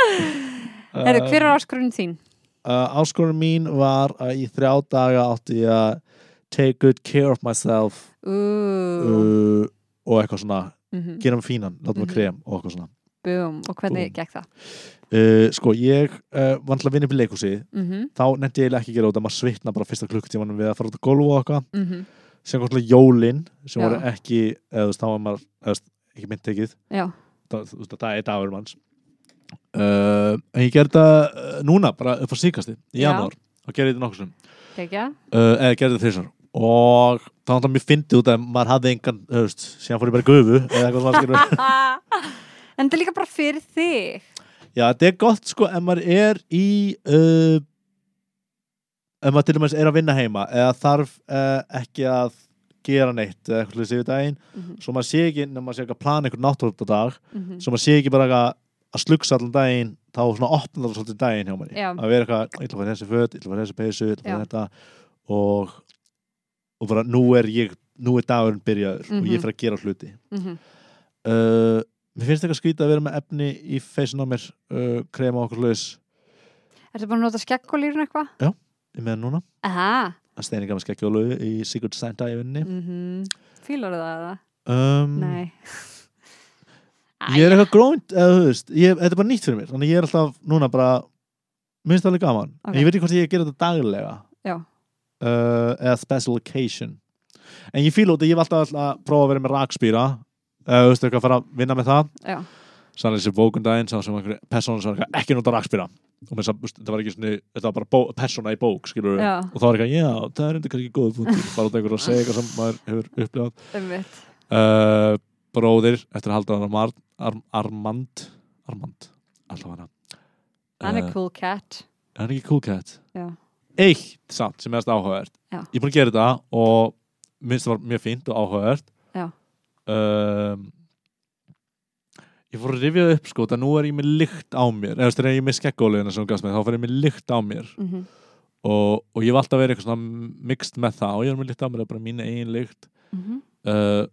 S2: Herru, hver er áskorun þín?
S1: uh, Áskorun mín var að í þrjá daga átti ég að take good care of myself. Uh, og eitthvað svona
S2: mhm,
S1: gera mig fínan, láta mig
S2: Mhm.
S1: krem og eitthvað svona.
S2: Búm, og hvernig
S1: Búm.
S2: gekk það?
S1: uh, Sko, ég uh, var alltaf að vinna upp í leikhúsi
S2: Mhm,
S1: þá nefndi ég ekki að gera út að maður svitna bara fyrsta klukktímanum við að fara út að golfa og
S2: mhm,
S1: sem kom svona jólin sem
S2: Já.
S1: voru ekki, eða þú veist, þá var maður eða, ekki mynd tekið
S2: já,
S1: það, er dagur manns. Uh, en ég gerði það núna, bara upp á síkasti í janúar, þá gerði þetta nokkuð sem eða gerði þetta þessar og þá var það mér fyndið út að maður hafði engan, veist, síðan fór ég bara gufu eitthvað
S2: En þetta er líka bara fyrir þig.
S1: Já, þetta er gott sko, ef maður er í uh, ef maður til dæmis er að vinna heima eða þarf uh, ekki að gera neitt eða eitthvað slúið yfir daginn
S2: Mhm,
S1: svo maður sé ekki, nema maður sé ekki að plana einhvern náttúrulega dag
S2: mhm.
S1: svo maður sé ekki bara eitthvað að slugsa allan daginn þá svona opnar það svolítið daginn hjá manni.
S2: Já.
S1: að vera eitthvað, að í þessi föt að í þessi peysu, að í þetta. Og, og bara nú er ég nú er dagurinn byrjaður og ég
S2: Mhm.
S1: fyrir að gera hluti
S2: mhm.
S1: uh, mér finnst eitthvað skrítið að vera með efni í feysin á mér uh, krema okkur sluðis
S2: Ertu bara að nota skekkólýrun eitthvað?
S1: ég með núna,
S2: Aha,
S1: að steini gaf mér skekkjólu í Sigurd Santa í vinni
S2: mhm Fílar það eða?
S1: um,
S2: Nei
S1: ég er eitthvað grónt eða þú veist, ég, þetta er bara nýtt fyrir mér þannig ég er alltaf núna bara minnst alveg gaman,
S2: Ok.
S1: en ég veit ekki hvort ég gera þetta daglega
S2: Já.
S1: Uh, eða special occasion. En ég fíla út að ég hef alltaf að prófa að vera með rakspýra eða þú veist eitthvað að fara að vinna með það.
S2: Já,
S1: sannlega þessi bókundaginn sem einhver persóna sem var eitthvað, ekki nota rakspýra og með þess að þetta var ekki svona þetta var bara bó, persóna í bók skilur
S2: Já.
S1: og þá var eitthvað, já, það er enda kannski góð fúntur bara út af einhver að segja eitthvað sem maður hefur upplifað.
S2: Einmitt.
S1: Uh, bróðir eftir að halda hann Armand, Arm, Armand Armand, alltaf hana
S2: Hann er
S1: Eh,
S2: cool cat.
S1: hann er ekki cool cat.
S2: Já.
S1: Eitt samt sem er mest áhugavert.
S2: Já.
S1: ég er búin að gera þetta og minnst það var mjög fínt og áhugavert. Um, ég fór að rifja það upp sko það nú er ég með lykt á mér. Eða þú veist, þegar ég er með skeggóliðina sem þú gafst með þá fer ég með lykt á mér.
S2: Mhm,
S1: og, og ég hef alltaf verið eitthvað svona mixt með það. Og ég er með lykt á mér, það er bara mín eigin lykt.
S2: Mhm,
S1: uh,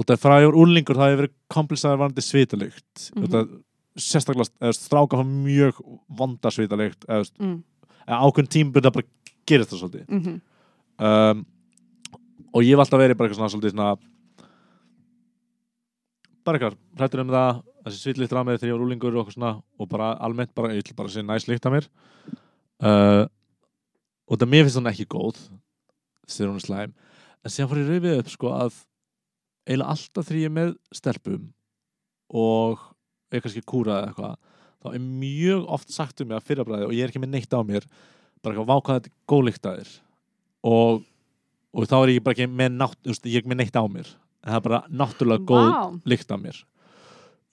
S1: út af frá ég var úrlingur þá hef ég verið komplisaður varandi svitalykt
S2: Mhm.
S1: út af sérstaklega stráka mjög vonda svitalykt eða,
S2: mm,
S1: ákveðin tímbund að bara gerist það svolítið.
S2: Mhm,
S1: um, og ég hef alltaf verið bara eitthvað svona svolítið svona bara eitthvað hrættur um það þessi svitlikt rámið þegar ég var úlingur og, eitthvað svona, og bara almennt bara, ég ætla bara að næst líkt að mér. Uh, og það mér finnst hún ekki góð þegar hún er slæm. En síðan fór ég rauðið upp sko að eiginlega alltaf þegar ég er með stelpum og er kannski kúra eða eitthvað þá er mjög oft sagt um mig að fyrrabræði og ég er ekki með neitt á mér. Bara eitthvað vákað þetta er góð líkt að þér og, og þá er ég bara ekki með nátt, veist, ég ekki með neitt á mér. En það er bara náttúrulega góð
S2: Vá.
S1: lykt af mér.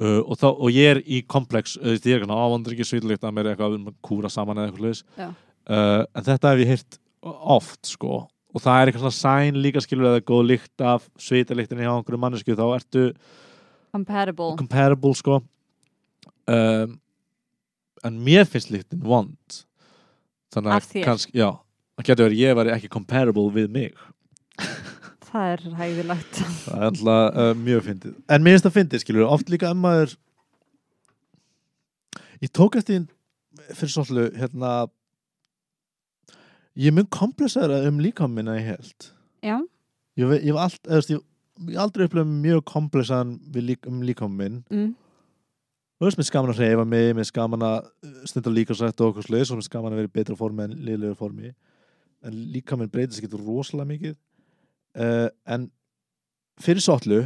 S1: Uh, og, þá, og ég er í komplex uh, ég er ekki ávandur ekki svítlykt af mér eitthvað að kúra saman eða eitthvað uh, en þetta hef ég heyrt oft sko. Og það er eitthvað sæn líka skilur eða góð lykt af svítalyktinni hjá einhverju mannesku þá ertu
S2: compatible
S1: comparable sko. Um, en mér finnst lyktin vond. Þannig
S2: Af
S1: að
S2: þér?
S1: kannski, já. Það getur verið að ég væri ekki comparable við mig.
S2: Það er hægðilegt
S1: það er alltaf uh, mjög fyndið. En mér finnst það fyndið skilur, oft líka um maður ég tók eftir því fyrir svolítið hérna ég mjög komplexaður um líkamina ég held.
S2: Já,
S1: ég, ve- ég hef allt, eða, þú veist, ég, ég hef aldrei upplifað mjög komplexaðan við lík, um líkamin
S2: mm,
S1: Þú veist, mér er skaman að reyfa mig, mér er skaman að stunda líka sætt og okkur sluðis og mér er skaman að vera í betra formi en liðlega formi. En líka minn breytist ekki rosalega mikið. Uh, en fyrir sotlu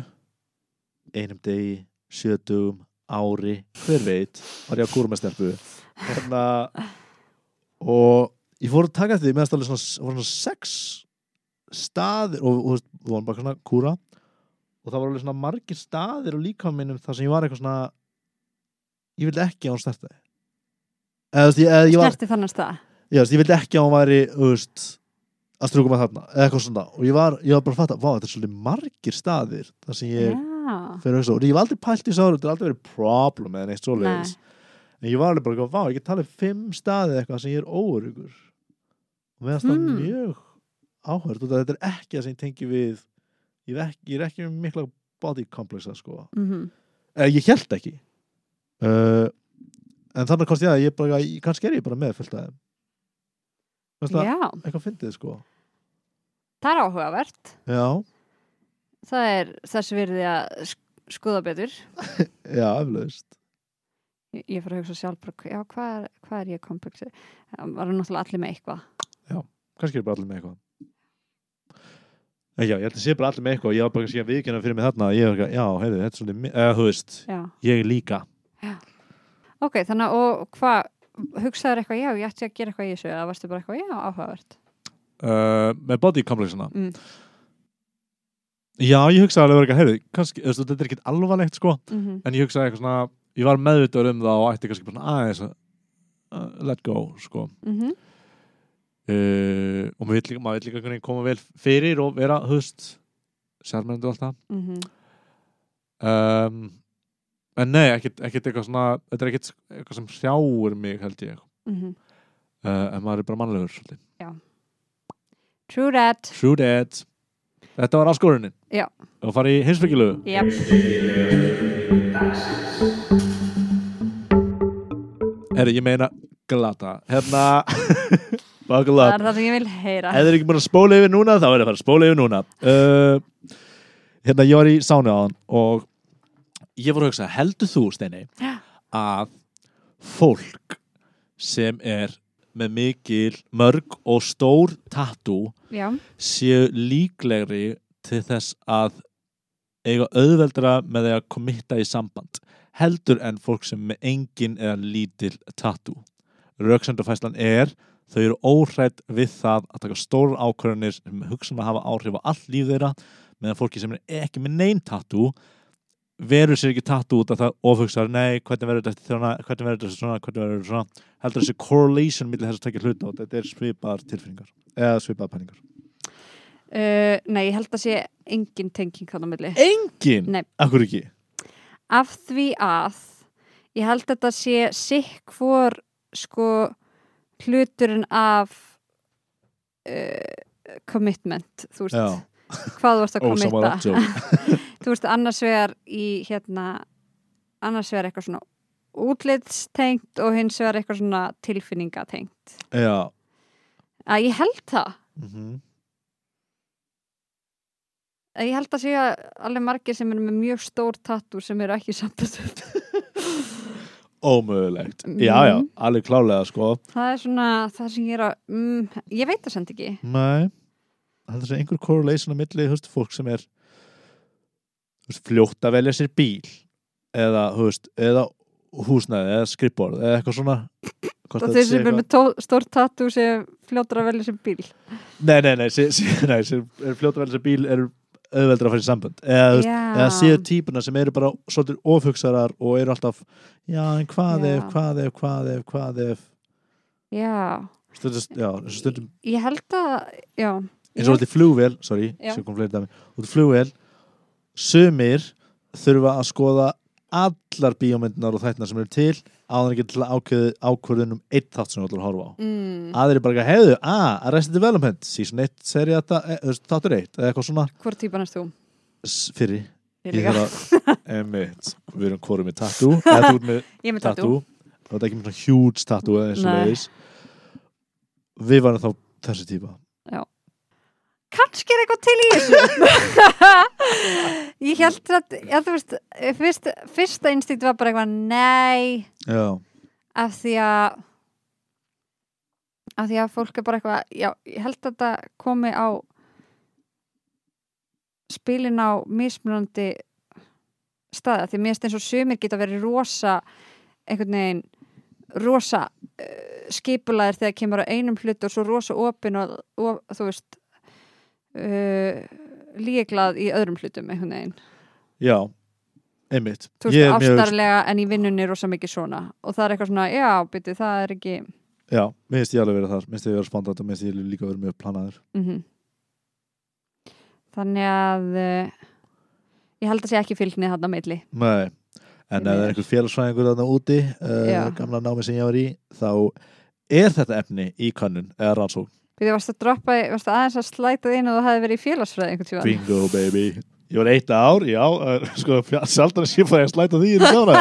S1: einum degi, sjötugum ári, hver veit var ég að kúra með stelpu hérna og ég fór að taka því meðan stálega svona, svona sex staðir og, þú veist, við vorum bara svona kúra. Og það voru alveg svona margir staðir og líka minnum þar sem ég var eitthvað svona ég vildi ekki að hún snerti. Var
S2: snerti þannig stað.
S1: Ég, veist, ég vildi ekki að hún væri þú veist, að strúka með þarna eða eitthvað svona. Og ég var, ég var bara að fatta, þetta er svolítið margir staðir þar sem ég
S2: já,
S1: fyrir að hugsa og ég hef aldrei pælt í sáru, þetta er aldrei verið problem eða neitt svoleiðis. En ég var alveg bara, vá, ég get talið fimm staði eitthvað sem ég er óurugur og meðan það
S2: Hmm.
S1: mjög áhverð og þetta er ekki það sem ég tengi við. Ég er ekki, ég er ekki mikla body complexa sko.
S2: Mhm,
S1: eh, ég held ekki uh, en þannig komst ég að ég bara, kannski er ég bara með
S2: já.
S1: eitthvað fyndið sko?
S2: Það er áhugavert.
S1: Já,
S2: það er þess virði að sk- skoða betur.
S1: Já, eflaust.
S2: Ég, ég fyrir að hugsa sjálf bara, já, hvað er, hvað er ég komplexi það var náttúrulega allir með eitthvað.
S1: Kannski er bara allir með eitthvað. En já, ég held að sé bara allir með eitthvað og ég var bara að viðkjöna fyrir mig þarna ég var ekki, já, heyrðu, þetta er svolítið eða, þú veist,
S2: já.
S1: ég líka
S2: ok, þannig að og hvað hugsaður eitthvað, já, ég ætti að gera eitthvað í þessu eða varstu bara eitthvað, já, áhugavert?
S1: Uh, með body complexina?
S2: Mm.
S1: já, ég hugsaði alveg verið heyrðu, kannski, þetta er ekkit alvarlegt sko
S2: mm
S1: en ég hugsaði eitthvað svona, ég var meðvitaður um það og ætti kannski bara svona aðeins að uh, let go, sko.
S2: -hmm.
S1: uh, og maður vill líka, maður vill líka veginn koma vel fyrir og vera, þú veist sérmennandi og allt það.
S2: Mm
S1: um, en nei, ekkert, eitthvað svona þetta er ekkert eitthvað sem hrjáir mig held ég.
S2: -hmm.
S1: uh, en maður er bara mannlegur svolítið.
S2: true that.
S1: True that. Þetta var áskorunin.
S2: Já.
S1: og fara í hinsbyggilegu
S2: yep.
S1: herri, ég meina glata. Hérna
S2: það er það sem ég vil heyra.
S1: Ef þið er ekki búin að spóla yfir núna þá er það að fara að spóla yfir núna. Uh, hérna ég var í sánu á hann og ég voru að hugsa heldur þú Steini að fólk sem er með mikil mörg og stór tattoo
S2: já,
S1: séu líklegri til þess að eiga auðveldra með því að komitta í samband heldur en fólk sem með engin eða lítil tattoo. Rauksendafæslan er þau eru óhrætt við það að taka stórar ákvörðunir sem hugsa um að hafa áhrif á allt líf þeirra meðan fólki sem er ekki með neinn tattoo verður sér ekki tattoo út af það ofhugsar, nei, hvernig verður þetta svona, hvernig verður þetta svona, hvernig verður þetta svona? Heldur þessi correlation millir þess að tekja hluta og þetta er svipaðar tilfinningar eða svipaðar penningar
S2: uh, Nei, ég held að sé engin tenging þannig á milli.
S1: Engin?
S2: Nei.
S1: Akkur ekki?
S2: Af því að ég held að þetta sé sikk hvor sko hluturinn af uh, commitment þú veist,
S1: Já,
S2: hvað þú ert að
S1: joke
S2: þú veist, annars vegar í hérna annars vegar eitthvað svona útlitstengt og hins vegar eitthvað svona tilfinningatengt.
S1: Já.
S2: Að ég held það.
S1: Mm
S2: að ég held að sé að alveg margir sem eru með mjög stór tattoo sem eru ekki sambönduð
S1: Ómögulegt. Já, já,
S2: Mhm.
S1: alveg klálega sko.
S2: Það er svona það sem ég er að mm, ég veit það samt ekki.
S1: Nei. Það er einhver correlation á milli þú veist, fólk sem er fljótt að velja sér bíl eða, veist, eða húsnæði eða skrippborð eða eitthvað svona.
S2: Og
S1: þetta
S2: þeir
S1: sé
S2: sem
S1: eitthvað-
S2: með tó- stór tattoo sem fljótur að velja sem bíl.
S1: Nei, nei, nei, sem, sem, nei, sem er fljótt að velja sér bíl er auðveldur að fara í sambönd. Eða, eða séu típuna sem eru bara svolítið ofhugsarar og eru alltaf já, en hvað ef, hvað ef, hvað ef, hvað ef?
S2: Já,
S1: stundum, já, og stundum
S2: ég held að já,
S1: eins og þetta er flugvél, sorry, sem kom fleiri dæmi. Út af flugvél, sumir þurfa að skoða allar bíómyndunar og þættina sem eru til ekki til að ákveðu ákvörðun um eitt þátt sem þú ætlar að horfa á.
S2: Mm,
S1: aðrir bara, hefðu, ah, Arrested Development season 1, seri þetta, þáttur 1 eða eitthvað svona.
S2: Hvort típan erst þú?
S1: fyrri að, emitt, við erum hvorum með tattoo. Eða þú ert með
S2: er tattoo.
S1: þetta er ekki með svona huge tattoo eða eins og leiðis við varum þá þessi típa
S2: kannski er eitthvað til í þessu. Ég held að já, þú veist, fyrst, fyrsta instinkt var bara eitthvað nei.
S1: Já,
S2: af því að af því að fólk er bara eitthvað já, ég held að þetta komi á spilin á mismunandi staða. Því mér finnst eins og sumir geta verið rosa einhvern veginn rosa uh, skipulaðir þegar kemur á einum hlut og svo rosa opin og, og þú veist uh, líklað í öðrum hlutum einhvern veginn.
S1: Já emitt
S2: þú veist, ástarlega en í vinnunni rosa mikið svona. Og það er eitthvað svona, já, byrju, það er ekki
S1: já, mér finnst ég alveg verið þar. Mér finnst ég vera spandant og mér finnst ég líka verið mjög planaður
S2: mm þannig að uh, ég held að sé ekki fylgni þarna á milli.
S1: Nei, en ef það er einhver félagsfræðingur þarna úti uh, gamla námi sem ég var í þá er þetta efni í kannun eða rannsókn
S2: Byrju, varst að droppa, varst að aðeins að slæta þín og þú hefði verið í félagsfræði einhvern tíma
S1: bingo baby. Ég var eitt ár, já, uh, sko sjaldan að sé fæði að slæta því í fjára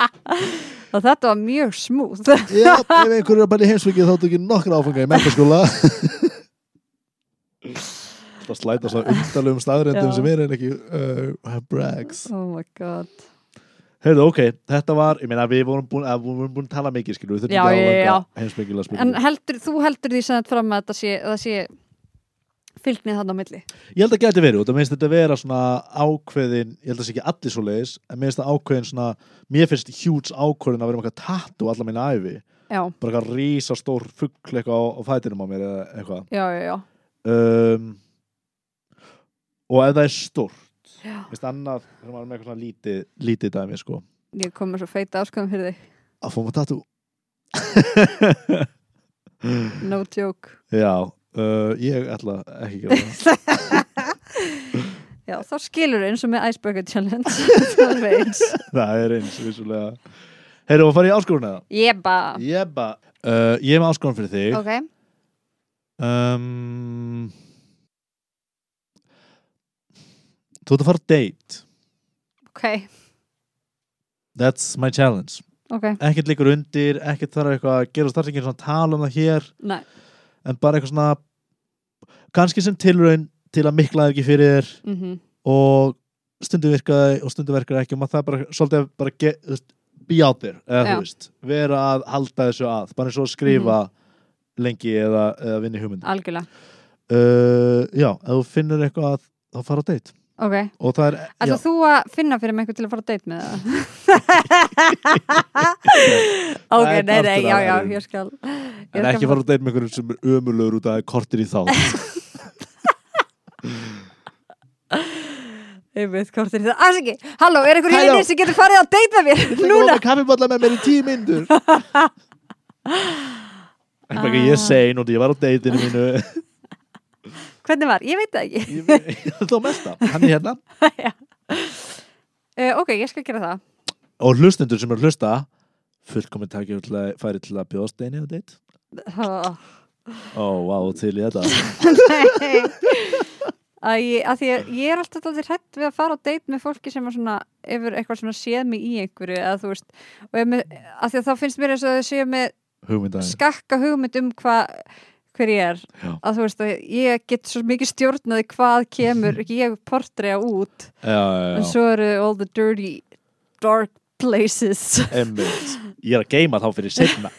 S2: og þetta var mjög smúð
S1: Já, ef einhverju er bara í heimsvikið þá tók ég nokkra áfanga í mentaskóla Það slæta svo undarlegum staðrendum
S2: Já.
S1: sem er en ekki uh, brags.
S2: Oh my god
S1: Heyrðu, ok, þetta var, ég meina við vorum búin að, vorum búin að tala mikið, skilur við þurfum ekki að heimsvikilega
S2: en
S1: spilum
S2: heldur, þú heldur því sem þetta fram að þetta sé, að það sé fylgnið þarna á milli?
S1: Ég held að gæti verið, og það minnst þetta vera svona ákveðin, ég held að það sé ekki allir svo leiðis en minnst það ákveðin svona, mér finnst hjúts ákveðin að vera með eitthvað tattu allar mín æfi,
S2: já,
S1: bara eitthvað rísa stór fuggl eitthvað á, á fætinum á mér eða eitthvað.
S2: Já, já, já,
S1: um, og ef það er stórt Vist annað, maður er með eitthvað svona lítið, lítið dæmi, sko.
S2: ég kom með svo feita áskoðum fyrir þig
S1: Að fá maður tattoo.
S2: no joke
S1: Já, uh, ég ætla ekki að gera það.
S2: já, þá skilur eins og með Icebreaker Challenge það er veins
S1: það er eins, vissulega. Heyrðu, að fara í áskorun eða?
S2: jeba,
S1: Jeba. Uh, ég er með áskorun fyrir þig.
S2: ok
S1: Um, þú ert að fara date.
S2: ok,
S1: That's my challenge.
S2: ok,
S1: Ekkert líkur undir, ekkert þarf eitthvað að gera starf ekki svona að tala um það hér,
S2: næ
S1: en bara eitthvað svona, kannski sem tilraun til að mikla þér ekki fyrir þér.
S2: Mm
S1: og stundum virkaði og stundum verkaði ekki. Og maður það bara svolítið bara get, veist, be out there eða
S2: Já.
S1: þú veist, vera að halda þessu að. Bara eins og skrifa lengi eða, eða vinna í hugmynd
S2: algjörlega,
S1: uh, já, ef þú finnur eitthvað að þá fara á date
S2: ok.
S1: Og það er,
S2: Ætla þú að finna fyrir mig einhver til að fara að date með það? ok,
S1: Það
S2: nei, nei,
S1: partur
S2: já, já, ég skal ég
S1: en ekki fara á date með einhverjum sem er ömulögur út af kortir í þá.
S2: Ég veit hvort er það, alls ekki. Halló, er einhver í linni sem getur farið að date með mér? Núna?
S1: kaffiballa með mér í tíu myndur ekki bara ekki ég sein og ég var á dateinu mínu
S2: Hvernig var? Ég veit það ekki.
S1: Ég Þá mesta, hann er hérna.
S2: Uh, Ok, ég skal gera það.
S1: Og hlustendur sem eru að hlusta Fullkomin takk til að færi til að bjóða steini á deitt.
S2: Oh.
S1: Ó, vá, til í þetta.
S2: Að ég, að að ég er alltaf alltaf hrætt við að fara á date með fólki sem er svona yfir eitthvað svona séð mig í einhverju eða þú veist. Og ég með, að því að þá finnst mér eins og þau séu með
S1: Hugmyndaði
S2: skakka hugmynd um hvað hver ég er.
S1: Já.
S2: að þú veist að ég get svo mikið stjórnaði hvað kemur ég portræja út.
S1: Já,
S2: en svo eru all the dirty dark places.
S1: Emmitt Ég er að geima þá fyrir setna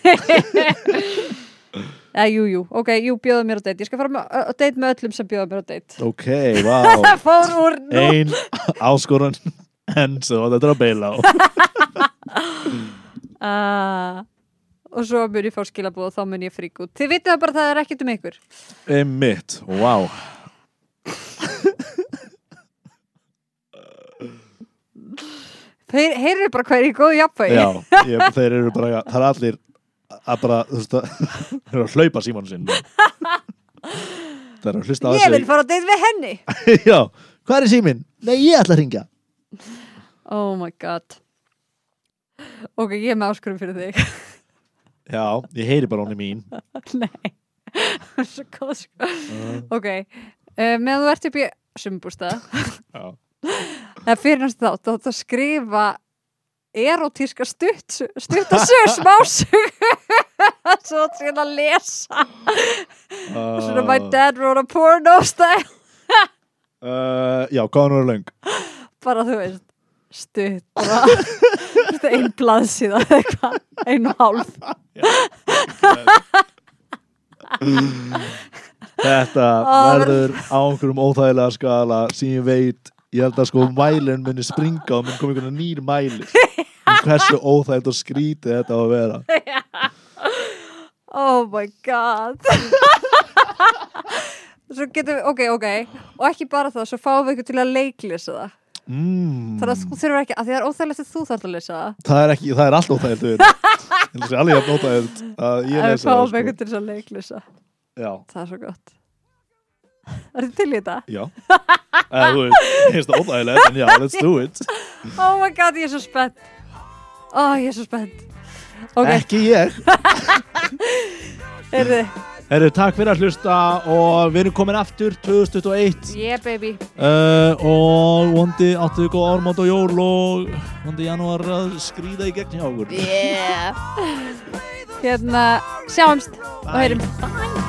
S2: eða jú jú, ok, jú bjóða mér á date. Ég skal fara með- á date með öllum sem bjóða mér á date.
S1: Ok, vá.
S2: Það fór úr nú.
S1: Ein áskorun En svo þetta er að beila á
S2: uh, og svo mun ég fá skilabóð og þá mun ég frík út. Þið vitið það bara að það er ekkert um ykkur.
S1: Emmitt, vá.
S2: Þeir heyrðu bara er í góðu jafnvægi.
S1: Já, ég, þeir eru bara Það er allir að bara, þú veist að Þeir eru að hlaupa símanu sinn. Það er að hlusta á
S2: ég vil
S1: þessu
S2: fara á date við henni.
S1: Já, hvað er síminn? Nei, ég ætla að ringja
S2: oh my god. Ok, ég er með áskurum fyrir þig
S1: Já, ég heyri bara í mín.
S2: Nei. Svo góð sko ok, uh, meðan þú ert upp í sumbústað
S1: Já,
S2: eða fyrir næstu þátt, þá átt að skrifa erotíska stutt stuttasög, smásög svo að síðan að lesa. Svona my dad wrote a porno style.
S1: Uh, Já, hvað hann var löng?
S2: bara þú veist stutt bara Þú veist, ein blaðsíða eitthvað, ein og hálf.
S1: Þetta verður á einhverjum óþægilega skala sem ég veit. Ég held að sko mælinn muni springa og mun koma einhvern nýr mæli. Um hversu óþægilegt og skrítið þetta á að vera.
S2: Oh my god. Svo getum við, ok, ok. Og ekki bara það, svo fáum við ykkur til að leiklisa það
S1: mm.
S2: þannig að þú þurfur ekki, að því það er óþægilegt að þú þarf að lesa. Það
S1: það er ekki, það er allt óþægilegt ég held að sé alveg jafn óþægilegt að ég lesa það
S2: fáum
S1: sko.
S2: ykkur til að leiklisa
S1: Já,
S2: það er svo gott. Er þið til í þetta?
S1: já. Eða, þú veist, ég finnst það óþægilegt en já, let's do it.
S2: Oh my god, ég er svo spennt. Oh, ég er svo spennt. Ok,
S1: Ekki ég.
S2: Er þið
S1: Herru, takk fyrir að hlusta og við erum komin aftur 2021
S2: yeah baby.
S1: Uh, og vondi áttu góð ármátt og jól og vondi janúar að skrýða í gegn hjá okkur.
S2: Yeah. Hérna, sjáumst og heyrum. Bye